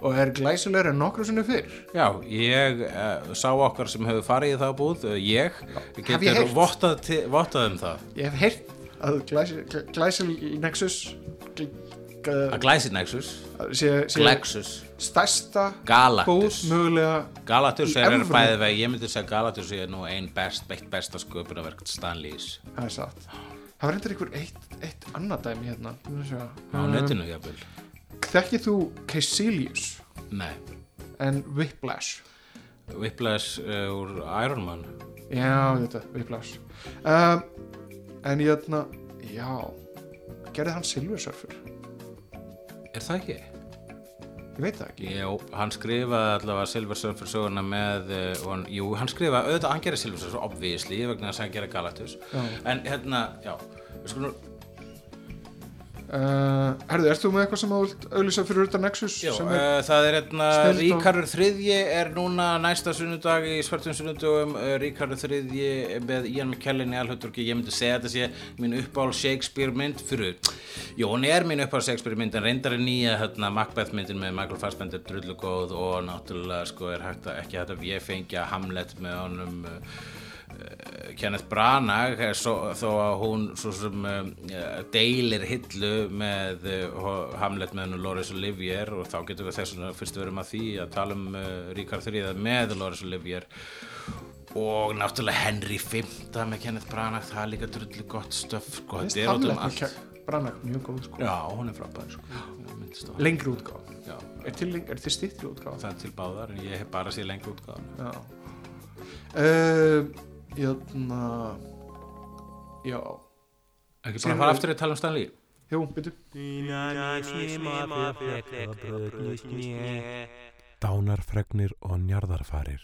og er glæsilegur en nokkru sinni fyrr? Já, ég uh, sá okkar sem hefur farið í það búð, uh, ég, getur vottað, vottað um það. Ég hef heyrt að glæsi, glæsil Nexus gl- Að gl- Glæsi Nexus, sé, sé Glexus, stærsta búð mögulega Galactus er bæðið vegi, ég myndi segja Galactus er nú ein best, beitt besta sköpunarverk Stanleys það er satt. Það var reyndar ykkur eitt, eitt annað dæmi hérna. Á um, netinu, jafnvel. Þekkið þú Caecilius Nei, en Whiplash Whiplash uh, úr Iron Man. já þetta, Whiplash um, en hérna já gerði hann Silver Surfer Er það ekki? ég veit það ekki Jó, hann skrifaði allavega Silver Surfer söguna með, uh, hann, jú, hann skrifaði, auðvitað, hann gerir Silver Surfer, obviously, vegna þess að hann gerir Galactus. Já. En hérna, já, við skulum, Uh, herðu, ert þú með eitthvað sem vilt auðlýsa fyrir utan Nexus já, er, uh, það er hérna, Ríkarur þriðji er núna næsta sunnudag í svartum sunnudugum, uh, Ríkarur þriðji með Ian McKellen í alhutturki, ég myndi segja þetta sé mín uppáhald Shakespeare mynd fyrir, jú, hún er mín uppáhald Shakespeare mynd, en reyndar er nýja, hérna, Macbeth myndin með Michael Fassbender drullugóð og náttúrulega, sko, er hægt að, ekki hægt að ég fengja Hamlet með honum, Kenneth Branagh svo, þó að hún svo sem uh, deilir hillu með uh, Hamlet með hennu Loris Olivier og þá getum við þess að fyrst verum að því að tala um Ríkard III með Loris Olivier og náttúrulega Henry V með Kenneth Branagh, það er líka drullu gott stöf sko, þetta er út um allt. Branagh mjög góð sko. Já, hún er frábær sko. Lengri útgáð Já, er er til stittri útgáð það er til báðar en ég hef bara séð lengi útgáðan já. Uh, hérna já Ekki bara fara aftur að tala um Stanley jú, byrju Dánarfregnir og njarðarfarir.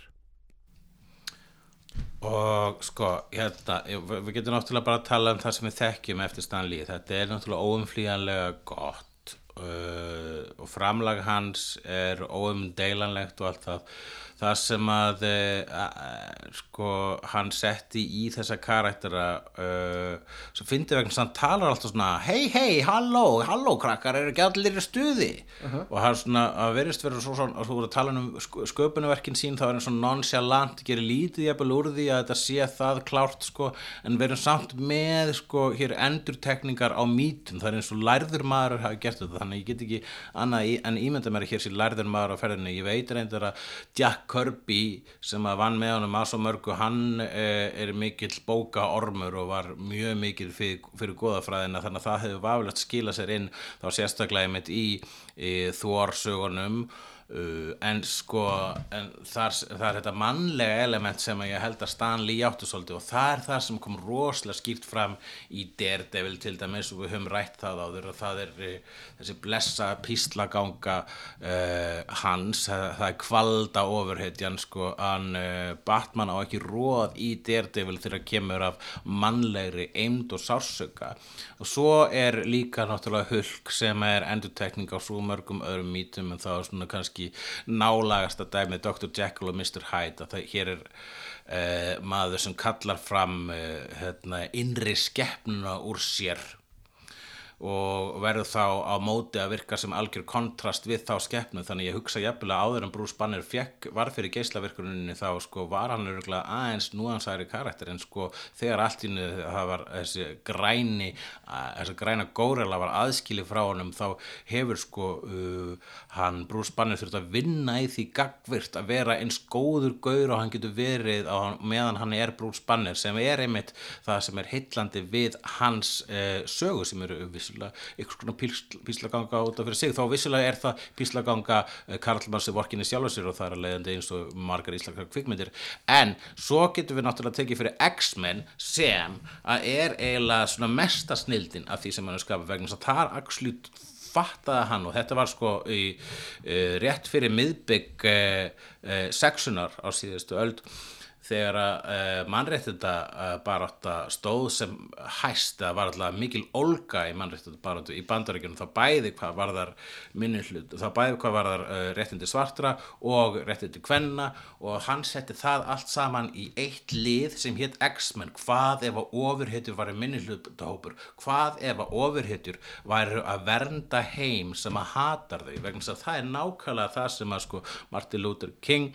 Og sko, hérna, við við getum náttúrulega bara að tala um það sem við þekkjum eftir Stanley. Þetta er náttúrulega óumflýjanlega gott uh, og framlag hans er óumdeilanlegt og allt það. Það sem að, uh, uh, sko, hann setti í þessa karaktera, uh, svo fyndi vegna að hann talar alltaf svona, hei, hei, halló, halló krakkar, eru ekki allir í stuði? Og hann svona, að verðist verið svo svona, þú voru að tala um sk- sköpunarverkin sín, þá er hann svona nonchalant, gerir lítið jafnvel úr því að þetta sé það klárt, sko, en verðum samt með, sko, hér endurtekningar á mítum, það er eins og lærður maður hafi gert þetta, þannig ég get ekki annað en ímynda mér að hér sé lærður maður á ferðinni, ég veit reyndar að Jack Kirby sem að vann með honum að svo mörgu, hann eh, er mikill bóka ormur og var mjög mikill fyrir, fyrir goðafræðina þannig að það hefur vafilegt skila sér inn þá sérstaklega í, í þvorsögunum uh, en sko en þar, það er þetta mannlega element sem ég held að Stanley áttu svolítið og það er það sem kom rosalega skýrt fram í Daredevil til dæmis og við höfum rætt það áður og það er eh, þessi blessa píslaganga uh, hans, það, það er kvalda ofurhetjan sko, hann uh, Batman á ekki róð í Daredevil þegar kemur af mannlegri eimd og sársöka og svo er líka náttúrulega Hulk sem er endurtekning á svo mörgum öðrum mítum en það er svona kannski nálagasta dæmið Dr. Jekyll og Mr. Hyde að það hér er uh, maður sem kallar fram uh, hérna, innri skeppnuna úr sér og verður þá á móti að virka sem algjör kontrast við þá skeppnu þannig ég hugsa jafnilega áður en Bruce Banner fekk, var fyrir geislavirkuninni þá sko var hann örgulega aðeins núansæri karakter en sko þegar allt í hennu það var þessi græni þessi græna górela var aðskili frá honum þá hefur sko uh, hann Bruce Banner þurft að vinna í því gagvirt að vera eins góður gaur og hann getur verið á, meðan hann er Bruce Banner sem er einmitt það sem er heillandi við hans uh, sögu sem eru vissulega einhvers konar písl, píslaganga út af fyrir sig þó vissulega er það píslaganga Karlmann sem vorkinni sjálfur sér og það er að leiðandi eins og margar íslaka kvikmyndir. En svo getum við náttúrulega tekið fyrir X-Men sem að er eiginlega svona mesta snildin af því sem hann er skapað vegna þess að það er axlut fattaði hann og þetta var sko í uh, rétt fyrir miðbygg uh, uh, sexunar á síðustu öld þegar að uh, mannréttinda barátta stóð sem hæst eða var alltaf mikil olga í mannréttinda baráttu í bandaríkjunum þá bæði hvað varðar minni hlut þá bæði hvað varðar uh, réttindi svartra og réttindi kvenna og hann setti það allt saman í eitt lið sem hétt X-Men. Hvað ef að ofurhetjur var minni hlutahópur hvað ef að ofurhetjur væri að vernda heim sem að hatar þau? Vegna þess að það er nákvæmlega það sem að sko Martin Luther King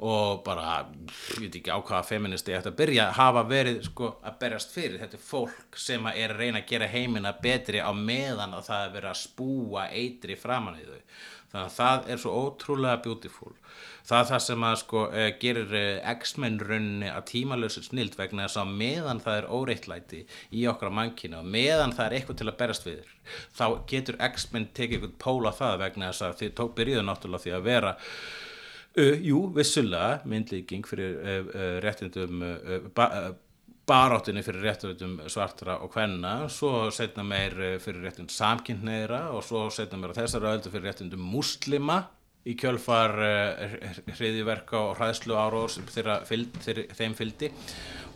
og bara, ég veit ekki á hvaða feministi ætti að byrja hafa verið sko að berjast fyrir. Þetta er fólk sem er að reyna að gera heimina betri á meðan að það er verið að spúa eitri framan í þau. Þannig að það er svo ótrúlega beautiful. Það er það sem að sko eh, gerir eh, X-Men runni að tímalösu snild vegna þess að meðan það er óreittlæti í okkar mannkina og meðan það er eitthvað til að berast við þá getur X-Men tekið eitthvað pól á það vegna þess að þið tók byrjuðu náttúrulega því að vera jú, vissulega myndlíking fyrir réttindum ba baráttunni fyrir réttindum svartra og kvenna svo setna meir fyrir réttindum samkynneira og svo setna meir á þessari öldu fyrir réttindum muslima í kjölfar hriðiverka og hræðslu þeir, þeim fylgdi.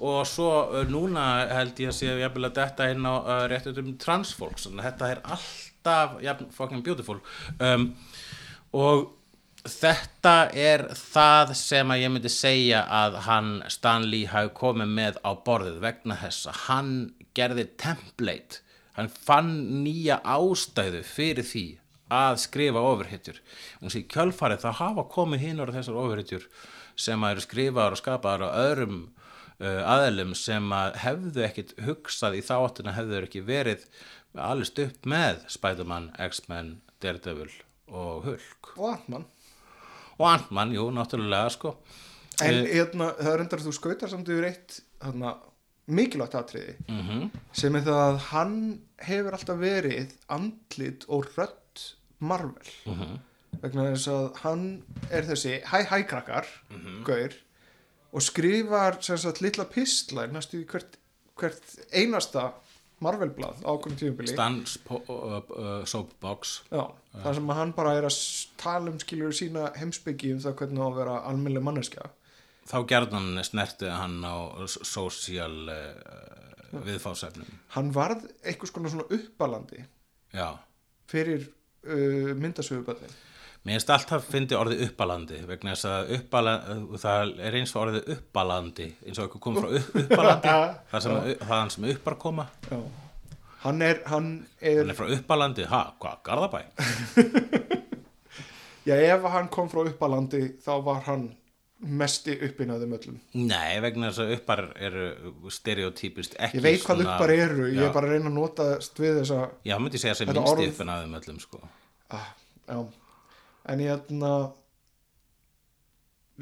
Og svo núna held ég að sé jafnvel að detta inn á réttindum transfólks þetta er alltaf fucking beautiful. Um, og þetta er það sem að ég myndi segja að hann Stanley hafi komið með á borðið vegna þess að hann gerði template. Hann fann nýja ástæðu fyrir því að skrifa ofurhetjur. Og þessi kjölfarið þá hafa komið hinn ára þessar ofurhetjur sem að eru skrifaðar og skapaðar á öðrum uh, aðelum sem að hefðu ekkit hugsað í þáttina hefðu ekki verið allist upp með Spider-Man, X-Men, Daredevil og Hulk. Og Antman og Ant-Man, jú, náttúrulega sko. En Eh, hérna, það er endar að þú skautar samt yfir eitt hérna, mikilvægt atriði mhm, sem er það að hann hefur alltaf verið andlit og rödd Marvel. Mhm, vegna þess að hann er þessi hæ hæ krakkar Mhm. gaur og skrifar sem sagt litla pistlar næstu hvert, hvert einasta Marvel-blað á okkur tíðubili Stans uh, uh, Soapbox. Já, þar sem að hann bara er að tala um skilur sína heimsbyggi um það hvernig á að vera almennileg manneskja. Þá gerðan snerti hann á s- social uh, viðfásefnum hann varð konar svona uppalandi já, fyrir uh, myndasöguböldin mér finnst alltaf fyndi orðið uppalandi vegna þess að uppalandi það er eins og orðið uppalandi eins og eitthvað komið frá upp, uppalandi það sem, það sem uppar koma. Hann er, hann er, hann er frá uppalandi, ha, hvað, Garðabæ? Já ef hann kom frá uppalandi þá var hann mesti uppinaðum öllum. Nei, vegna þess að uppar eru stereotypist ekki Ég veit hvað svona- uppar eru, ég já, er bara að reyna að nota við þessa já, myndi ég segja sem Þetta minnsti orð- uppin aðeim öllum sko. Ah, Já, en ég hérna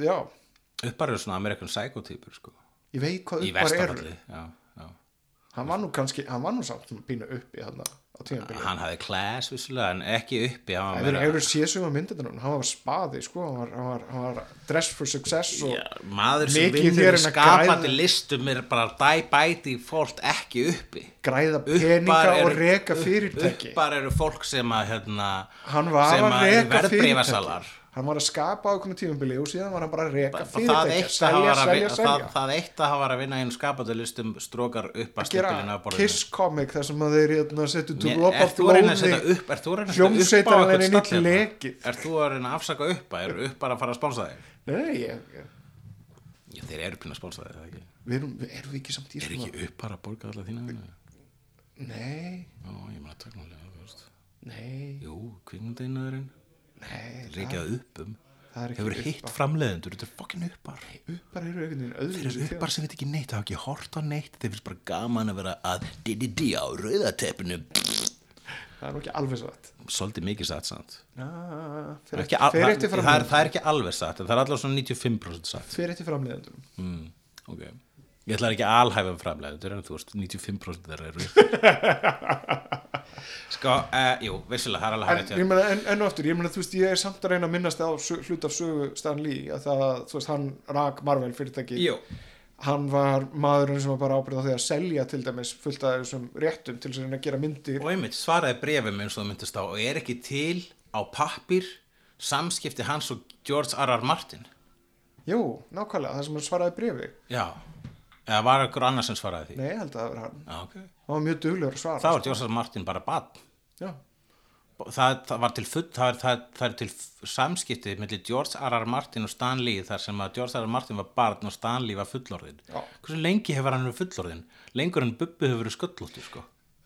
Já, uppar eru svona Amerikan Psycho-týpur sko. Ég veit hvað uppar eru. Hann var nú kannski, hann var nú samt pínu uppi hann á tímabili hann hafði class vissulega en ekki uppi hann Ef var þeir meira- hefur séð sem að myndið hann var spaði, sko, hann var, hann var, hann var dress for success Já, maður sem vinnur skapandi græða- listum er bara dæ bæti fólk ekki uppi. Græða peninga og reka fyrirtæki. uppar eru fólk sem að hérna, hann var sem að reka fyrirtæki hann var að skapa á einhvern tímabili og síðan var hann bara að eitt að selja, að, selja, það, selja. það eitt að hafa að vinna skapandi listum strókar upp að gera stimpilinu af borðinu. Kiss Comic þar sem að þeir hérna, að að blóði setja að að setja upp á hljómsveitarinn er nýtt lekið. Ert þú að reyna að afsaka upp er upp bara að fara að spánsa þig? Nei, ég, ég, Já, þeir eru pínu að spánsa þig, við erum, við erum við ekki samt í er ekki upp bara að borga alla þína? Nei, Já, ég meina veist. Nei, Jú, kvikmyndainaðurinn Ríkjað upp um. það Hefur hitt framleiðendur, þetta er fokkin uppar. Uppar eru einhvern veginn Þeir eru uppar sem veit ekki neitt, það hafa ekki hort á neitt. Þeir finnst bara gaman að vera að di-di-di á rauðateppinu Það er nú ekki alveg satt. Svolítið mikið satt samt. Það er ekki alveg satt það er allavega svona 95% satt. Fer eftir framleiðendum mm, ok ég ætla ekki að alhæfa um framleiðendur en þú veist 95% þeirra eru sko, uh, jú, vissilega, það er alveg En, hægt en, enn og aftur, ég meina, þú veist, ég er samt að reyna að minnast á hlut af sögu Stan Lee að það, þú veist, hann rak Marvel fyrirtæki. Jú, hann var maðurinn sem var bara ábyrð á því að selja til dæmis fullt af þessum réttum til þess að gera myndir. Og einmitt svaraði brefum eins og það myndist á og er ekki til á pappir samskipti hans og George R. R. Martin? Jú, nákvæmlega, það sem hann svaraði brefi já, eða var ekkur annars sem svaraði því Nei, held að það var hann já, ok, hann var mjög duglegur að svara þá var. R. Martin bara bann Já, það, það var til full, það, það, það er til f- samskipti mellir George R. R. Martin og Stan Lee þar sem að George R. R. Martin var barn og Stan Lee var fullorðin Já. hversu lengi hefur hann verið fullorðin lengur en Bubbi hefur verið sköllóttur sko.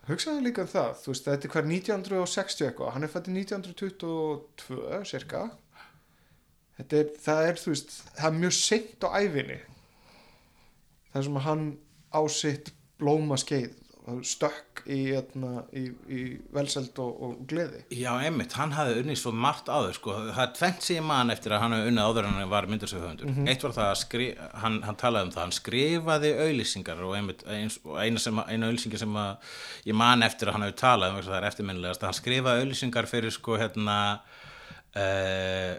hugsaði líka um það þú veist, þetta er hver 1960 eitthvað hann er fættið 1922 cirka þetta er, það er, þú veist, það er mjög seint á ævinni það sem hann á sitt blóma skeið stökk í, hérna, í, í velseld og, og gleði. Já einmitt, hann hafði unnið svo margt áður sko. það er tvent sem ég man eftir að hann hafði unnið áður en hann var myndarsöfhöndur eitt var það að skri, hann, hann talaði um það hann skrifaði auðlýsingar og, einmitt, eins, og eina, eina auðlýsingar sem að ég man eftir að hann hafi talað um það er eftirminnilegast hann skrifaði auðlýsingar fyrir sko hérna uh,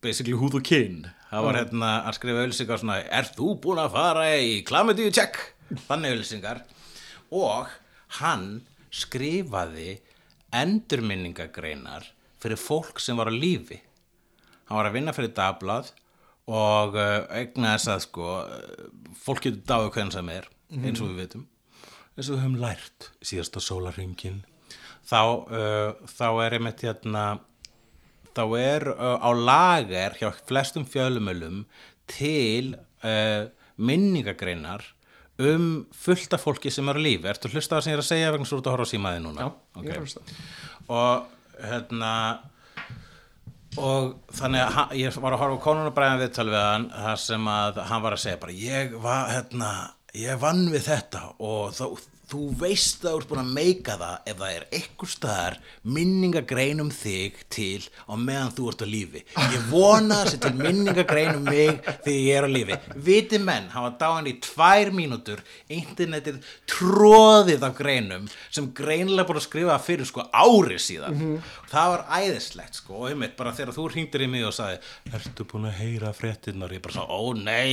basically húð og kyn það var hérna að skrifa auðlýsingar svona er þú búin að fara í klamidíu check? Þannig auðlýsingar og hann skrifaði endurminningagreinar fyrir fólk sem var á lífi. Hann var að vinna fyrir dablað og uh, egna þess að sko fólk getur dáið hvernig sem er eins og við vitum. Eins og við höfum lært síðasta sólarringin þá, uh, þá er einmitt hérna þá er uh, á lager hjá flestum fjölumölum til uh, minningagreinar um fullt af fólki sem er á lífi. Ertu hlusta það sem ég er að segja vegna svo út að horfa á símaði núna? Já, ég er hlusta. Og hérna og þannig að ég var að horfa á konunabræðan viðtal við hann þar sem að hann var að segja bara ég var hérna ég vann við þetta og þá, þú veist að þú ert búin að meika það ef það er eitthvað staðar minningagrein um þig til á meðan þú ert á lífi. Ég vona að setja minningagrein um mig þegar ég er á lífi. Viti menn, var dáin í tvær mínútur internetið tróðið af greinum sem greinlega búin að skrifa fyrir sko ári síðan. Það var æðislegt sko og einmitt bara þegar þú hringdir í mig og sagði ertu búin að heyra fréttinnar ég bara svo, ó nei,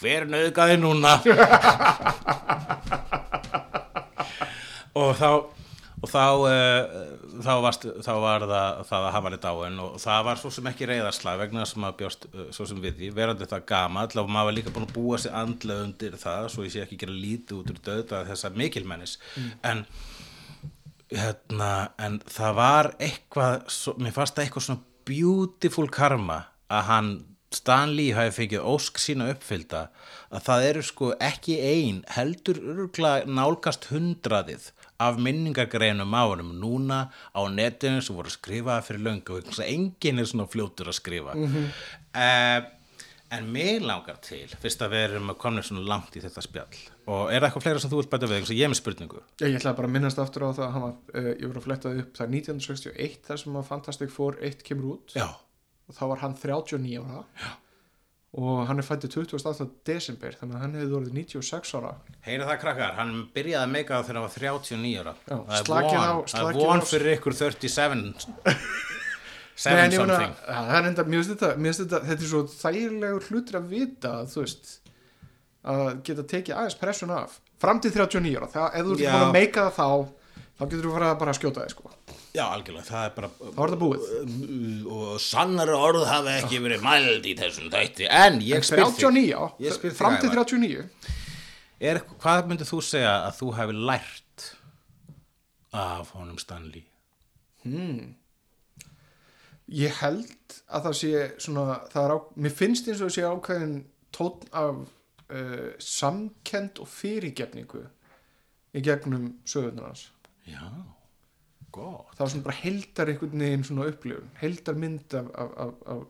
hver nöðgaði núna og þá og þá, uh, þá, varst, þá var það, það að hafa hann í dáin og það var svo sem ekki reyðarslag vegna sem að bjóst uh, svo sem við því verandi það gamall og maður var líka búin að búa sig andlega undir það svo ég sé ekki gera lítið út úr döða þessa mikilmennis. En hérna, en það var eitthvað, svo, mér fannst það eitthvað svona beautiful karma að hann Stan Lee hafi fengið ósk sína uppfylda að það eru sko ekki ein heldur örgulega nálgast hundraðið af minningagreinum á honum núna á netinu sem voru skrifaði fyrir löngu og enginn er svona fljótur að skrifa. Mm en mig langar til fyrst að við erum komin svona langt í þetta spjall og er það eitthvað fleira sem þú vilt bæta við? Ég er með spurningu. Ég, ætlaði bara að minnast aftur á það að hann var, uh, ég voru að fletta upp það er 1961 þar sem að Fantastic Four 1 kemur út. Já, og þá var hann 39 ára Já. og hann er fættið 28. desember þannig að hann hefði orðið 96 ára Heyra það krakkar, hann byrjaði að meika það þegar hann var 39 ára Já, Það er von, á- það von fyrir ykkur 37 Nei, 7 en ég meina, something það er enda, mér finnst þetta, þetta, þetta er svo þægilegur hlutur að vita, þú veist, að geta tekið aðeins pressun af. Fram til 39 ára, það, ef þú ert búin að meika það þá, þá getur þú farið að bara skjóta þig, sko. Já, algjörlega, það er bara Þá er þetta búið. og sannari orð hafi ekki verið mæld í þessum þætti en ég spyr þig 39, já, Ég spyr þig, fram til Ævar. 39. er, hvað myndir þú segja að þú hefði lært af honum Stanley Ég held að það sé svona, það er á, mér finnst eins og það sé ákveðin tónn af uh, samkend og fyrirgefningu í gegnum sögurnar hans Já, gott. það var svona bara heldar einhvern veginn svona upplifun heldar mynd af, af, af, af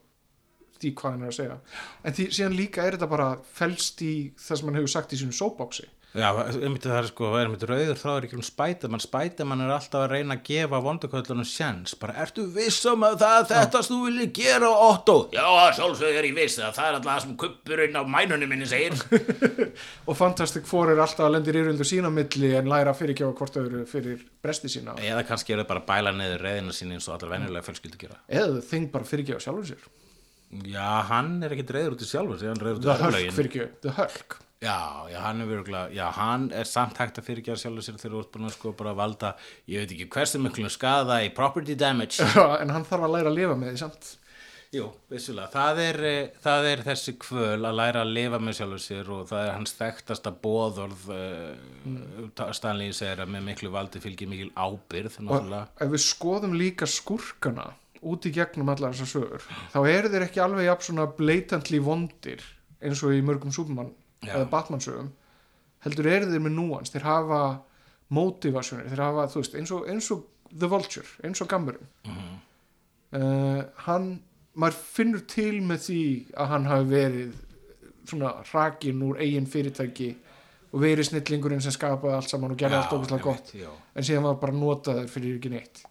því hvað hann er að segja. En því síðan líka er þetta bara felst í það sem hann hefur sagt í sínum soapboxi Já, einmitt það er sko, það er einmitt rauður þráður ekki um spætamann, spætamann er alltaf að reyna að gefa vonduköllunum sjens, bara ertu viss um að það er þetta sem þú viljið gera Otto? Já, að sjálfsögðu er ég viss að það er alltaf það sem kuppurinn á mænunum minni segir. og Fantastic Four er alltaf að lendir íruldu sína milli en læra fyrir ekki á hvort öðru fyrir bresti sína Eða kannski eru bara að bæla neður reyðina sín eins og allar venjulega fjölskyldu gera. eða þing bara fyrir ekki á sjálfur sér Já, hann er ekkit reyður út í sjálfur, hann er reyður út í The Hulk örlögin. fyrir ekki, The Hulk Já, já, hann er virkulega, já, hann er samt hægt að fyrirgjara sjálfur sér þegar þú ert búin að sko bara valda, ég veit ekki hversu miklu skada í property damage. en hann þarf að læra að lifa með því samt Jú, vissulega, það er, eh, það er þessi kvöl að læra að lifa með sjálfur sér og það er hans þekktasta bóðorð mm. Stanley segir að með miklu valdi fylgir mikil ábyrð og náttúrulega. ef við skoðum líka skurkana út í gegnum allar þessar sögur þá eru þeir ekki alveg jafn svona blatantly vondir eins og í mörgum Superman Já. Eða Batman sögum heldur eru þeir með núans. Þeir hafa motivasjónir þeir hafa, þú veist, eins og, eins og The Vulture, eins og Gammurinn. Mhm. uh, hann maður finnur til með því að hann hafi verið svona rakin úr eigin fyrirtæki og verið snillingurinn sem skapaði allt saman og gerði allt ógæslega gott. Já, en síðan var bara notaður fyrir ekki neitt.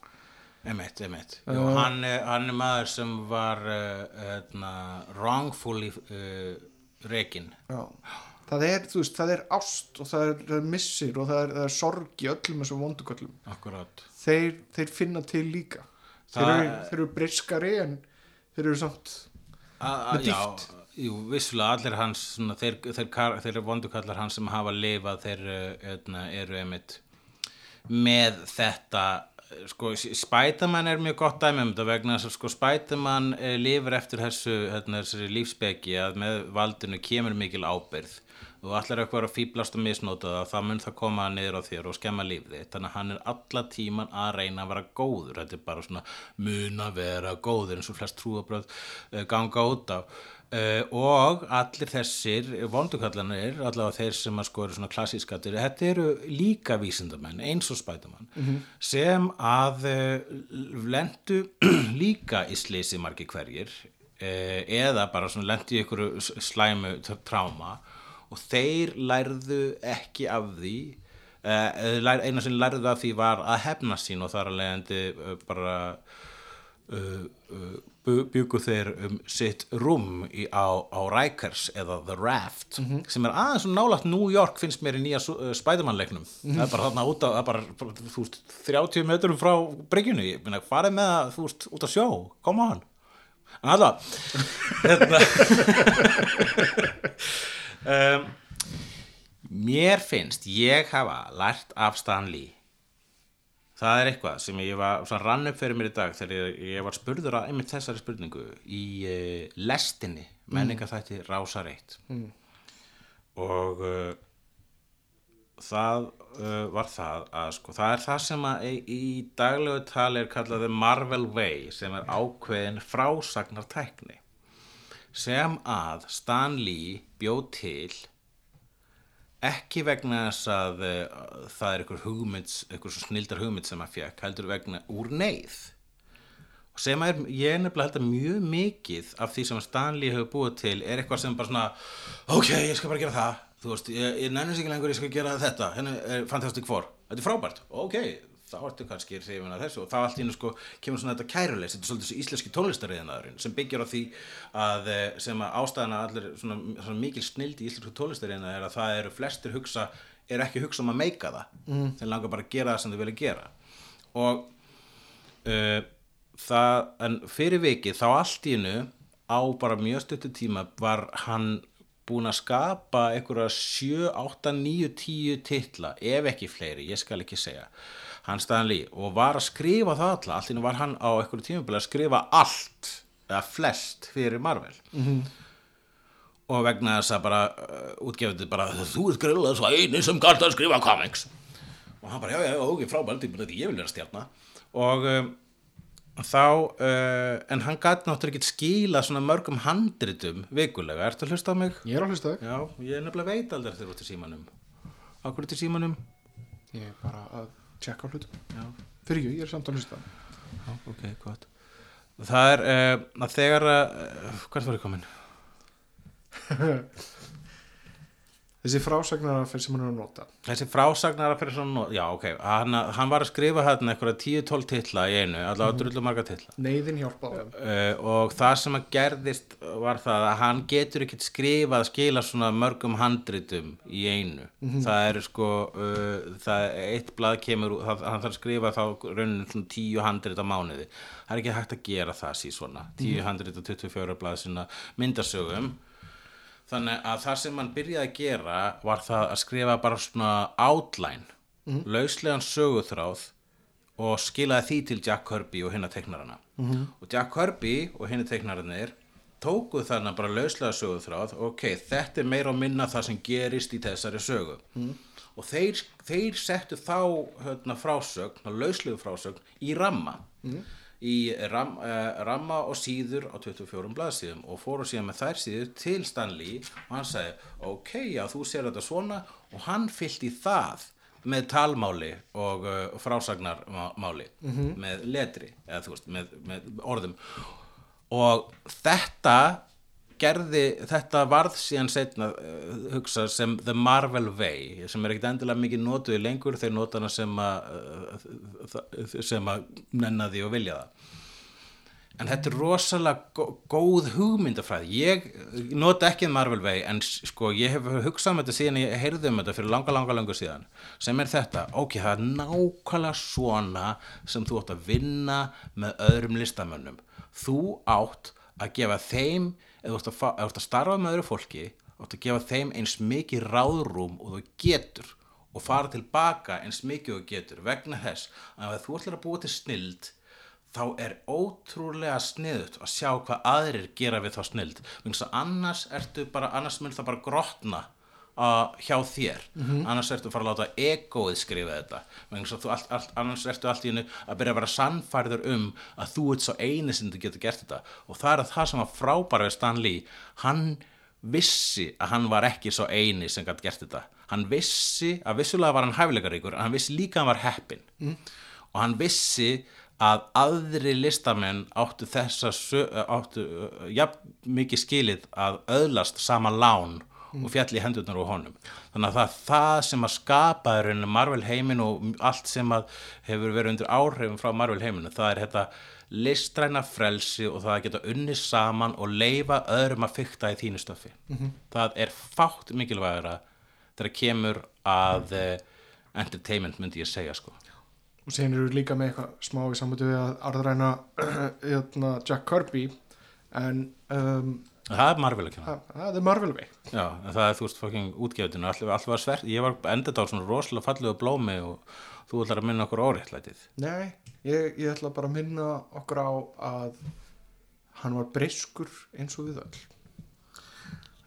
Emitt, emitt. Uh, Jú, hann, hann er maður sem var uh, wrongfully uh, rekin. Já. það er, þú veist, það er ást og það er, það er missir og það er, það er sorg í öllum þessum vonduköllum þeir, þeir finna til líka þeir eru, þeir eru briskari en þeir eru samt Með Já, dýpt. jú, vissulega allir hans svona, þeir, þeir, þeir, vondukallar hans sem hafa lifað þeir uh, öðna, eru einmitt með þetta sko, Spiderman er mjög gott dæmi um þetta vegna að sko Spiderman uh, lifir eftir þessu þessari lífsbeki að með valdinu kemur mikil ábyrð og allir eitthvað að fýblast og misnóta það þá mun það koma niður á þér og skemma lífið þitt. Þannig að hann er alla tíman að reyna að vera góður. Þetta er bara svona mun að vera góður eins og flest trúabröð uh, ganga út á uh, og allir þessir vondukallanir allavega þeir sem að sko eru svona klassískatir þetta eru líka vísindamenn eins og spætumann sem að uh, lendu líka í slisi margi hverjir uh, eða bara svona lendu í ykkur slæmu tráma og þeir lærðu ekki af því eina sem lærðu af því var að hefna sín og þar að leiðandi bara uh, uh, byggu þeir um sitt rúm í, á, á Rikers eða The Raft sem er aðeins og nálægt New York finnst mér í nýja uh, Spiderman-leiknum. Það er bara þarna út er bara, þú veist, 30 metrum frá bryggjunni, ég meina, farið með það þú veist, út á sjó, koma hann en alltaf um, mér finnst ég hafa lært af Stan Lee það er eitthvað sem ég var svona rann upp fyrir mér í dag þegar ég, ég var spurður að einmitt þessari spurningu í uh, lestinni menningaþætti Rásar 1 mm. og uh, það uh, var það að sko það er það sem að í, í daglegu tali er kallað the Marvel Way sem er ákveðin frásagnartækni sem að Stan Lee bjóð til ekki vegna þess að uh, það er einhver hugmynd, einhver snildar hugmynd sem að fekk, heldur vegna úr neyð. Og sem er, ég er nefnilega held að mjög mikið af því sem Stanley hefur búið til er eitthvað sem bara svona ok, ég skal bara gera það. Þú veist, ég, ég nennir sig ekki lengur, ég skal gera þetta. Henni er Fantastic Four, þetta er frábært. Ok, þá ertu kannski hrifin að þessu. Og þá allt í hennu sko kemur svona þetta kærulegs þetta er svolítið þessi íslenski tónlistariðinaðurinn sem byggir á því að eh, sem að ástæðana allir svona, svona mikil snild í íslensku tónlistariðina er að það eru flestir hugsa, er ekki hugsa um að meika það. Mm. þeir langar bara að gera það sem þau vilja gera. Og uh, það, en fyrir vikið þá allt í hennu á bara mjög stuttu tíma var hann búin að skapa einhverja 7, 8, 9, 10 titla, ef ekki fleiri, ég skal ekki segja hann Stanley og var að skrifa það alla, hennu var hann á einhverju tímabili að skrifa allt eða flest fyrir Marvel. Og vegna þess að bara uh, útgefandi bara, þú ert greiðlega svo eini sem galt að skrifa comics. Og hann bara, já, já, ok, frábært, ég, vil vera stjarna. Og um, þá uh, en hann gæti náttúrulega ekki skila svona mörgum handritum vikulega, ertu að hlusta á mig? ég er að hlusta þig. Já, ég nefnilega veit aldrei þegar þú ert í símanum. Akkur ert í símanum? ég er bara að tjekka hlutum Já. fyrir ekki, ég er samt að hlusta. Já, ok, gott. Það er uh, að þegar uh, hvert var ég komin? þessi frásagnar sem hann er að nota. Þessi frásagnar að fyrir svona not- Já, ok, hann, hann var að skrifa hérna eitthvað 10-12 titla í einu allavega drullu marga titla. Neyðin hjálpaði þeim uh, og það sem að gerðist var það að hann getur ekkert skrifað skila svona mörgum handritum í einu. Það er sko uh, það er eitt blað kemur það, hann þarf að skrifa þá raunin svona 10 handrit á mánuði. Það er ekki hægt að gera það sí svona 10 handrit og 24 blað sinna myndasögum. Þannig að það sem hann byrjaði að gera var það að skrifa bara svona outline lauslegan söguþráð og skilaði því til Jack Kirby og hinna teiknarana. -hmm. og Jack Kirby og hinna teiknararnir tókuð þarna bara lauslega söguþráð ok, þetta er meira og minna það sem gerist í þessari sögu. Mm. og þeir, þeir settu þá hérna, frásögn, lauslegu frásögn í ramma. Í ram, uh, ramma og síður á 24 blaðsíðum og fóru síðan með þær síður til Stanley og hann sagði ok, já þú sér þetta svona og hann fyllt í það með talmáli og uh, frásagnarmáli með letri eða þú veist, með, með orðum. og þetta gerði, þetta varð síðan setna uh, hugsa sem The Marvel Way sem er ekkert endilega mikið notuði lengur þeir nota hana sem að uh, sem að nenna því og vilja það en þetta er rosalega gó- góð hugmyndafræði. Ég nota ekki Marvel Way en sko ég hef hugsað um þetta síðan ég heyrði um þetta fyrir langa langa langu síðan sem er þetta, ok, það er nákvæmlega svona sem þú átt að vinna með öðrum listamönnum. Þú átt að gefa þeim þú átt að, átt að starfa með öðru fólki átt að gefa þeim eins mikið ráðrúm og þú getur og fara tilbaka eins mikið og getur vegna þess að þú ætlar að búa til snild þá er ótrúlega sniðut að sjá hvað aðrir gera við þá snild þess að annars ertu bara annars mun það bara grotna uh, hjá þér. Annars ertu að fara að láta egoið skrifa þetta. Þess að þú allt, allt, annars ertu allt í hennu að byrja að vera sannfærður um að þú ert svo eini sem þú getur gert þetta. Og það er það sem var frábæra við Stan Lee. Hann vissi að hann var ekki svo eini sem gætt gert þetta. Hann vissi að vissulega var hann hæfileikaríkur en hann vissi líka að hann var heppin og hann vissi að aðri listamenn áttu þessa áttu uh, jafn mikið skilið að öðlast sama lán og fjall í hendurnar úr honum. Þannig að það er það sem að skapa í rauninni Marvel heimin og allt sem að hefur verið undir áhrifum frá Marvel heiminu það er þetta listræna frelsi og það að geta unni saman og leifa öðrum að fykta í þínu stöfi það er fátt mikilvægara þegar kemur að uh, entertainment myndi ég segja sko og síðan eru líka með eitthvað smá í samvættu við að arðræna hérna, Jack Kirby en um, það er Marvel ekki það, það er Marvel Way. Já, en það er þú veist fucking útgefutinu allir, allir var svert, ég var endað á svona rosalega fallegu blómi og þú ætlar að minna okkur óréttlætið nei, ég, ég ætla bara að minna okkur á að hann var breyskur eins og við öll.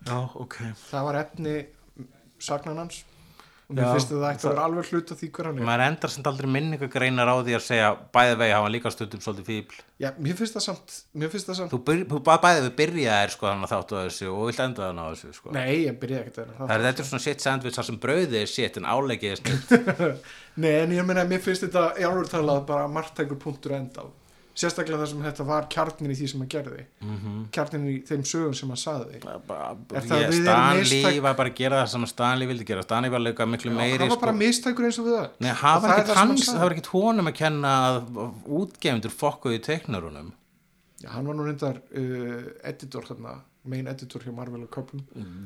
Já, ok. Það var efni sagnan hans og mér finnst það ætti að vera alveg hlut af því hver hann er. Maður endar sem aldrei minningagreinar á því að segja bæði vegi hafa líka stundum svolítið fíbl já, mér finnst það samt finnst það samt þú, byr, þú bæði við byrjaðir sko þannig að þáttu að þessu og vilt enda þannig á þessu sko. Nei, ég byrjaði ekkert að það er þetta svona shit sandwich þar sem brauðið er shit en áleggið er snill Nei, en ég meina, mér finnst þetta í alveg talað bara margtækur punktur enda á. Sérstaklega þar sem þetta var kjarnin í því sem hann gerði. Mm Mhm. -hmm. Kjarnin í þeim sögum sem hann saði. Er það Ég, við erum Stanley var bara að gera það sem Stanley vildi gera Stanley var líka miklu meiri hann var bara sko. mistækur eins og við það. Nei, Og það var er ekkert hans, það var ekkert honum að kenna að útgefundur fokkuði teiknarunum Já, hann var nú reyndar uh, editor þarna, main editor hjá Marvel og Köpum.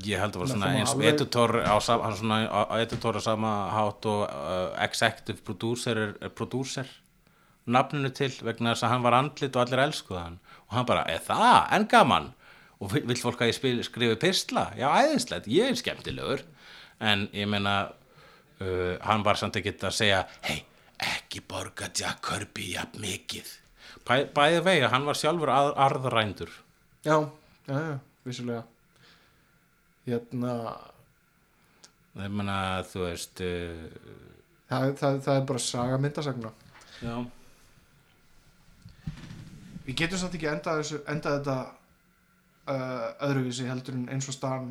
Ég held að var Þannig að svona það eins alveg- editor á, á- á editor á sama hátt og uh, executive producer er, er producer nafninu til vegna þess að hann var andlit og allir elskuða hann. Og hann bara, er það, en gaman. Og vill, fólk að ég spil, skrifi pistla? Já, æðislegt, ég er skemmtilegur. En ég meina uh, hann var samt ekki að segja hei, ekki borga Jack Kirby jafn mikið. Bæ, bæði vegi, hann var sjálfur að, arðrændur. Já, já, já, vissulega. Hérna, ég meina, þú veist uh, það, það, það er bara saga myndasagna. já Við getum samt ekki endað, þessu, endað þetta uh, öðruvísi heldur en eins og staðan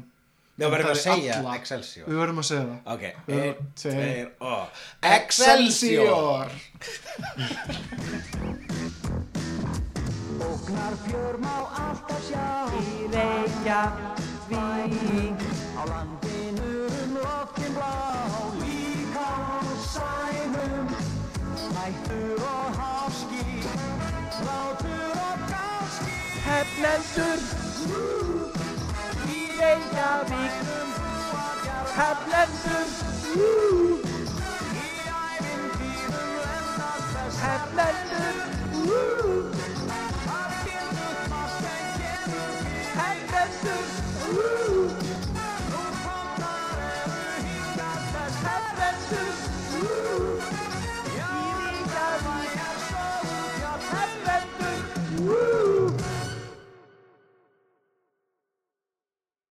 Já, verðum við að segja alla. Excelsior. Við verðum að segja það. Ok, Við einn, erum tveir. og Excelsior! Ógnar fjör má alltaf sjá. Í Reykjavík Á landinu um loftin blá. Líka á sænum Hættur og háski Látur Hefnendur í Reykjavík Hefnendur í æfintýrum endast Hefnendur Það getur maður sem getur. Hefnendur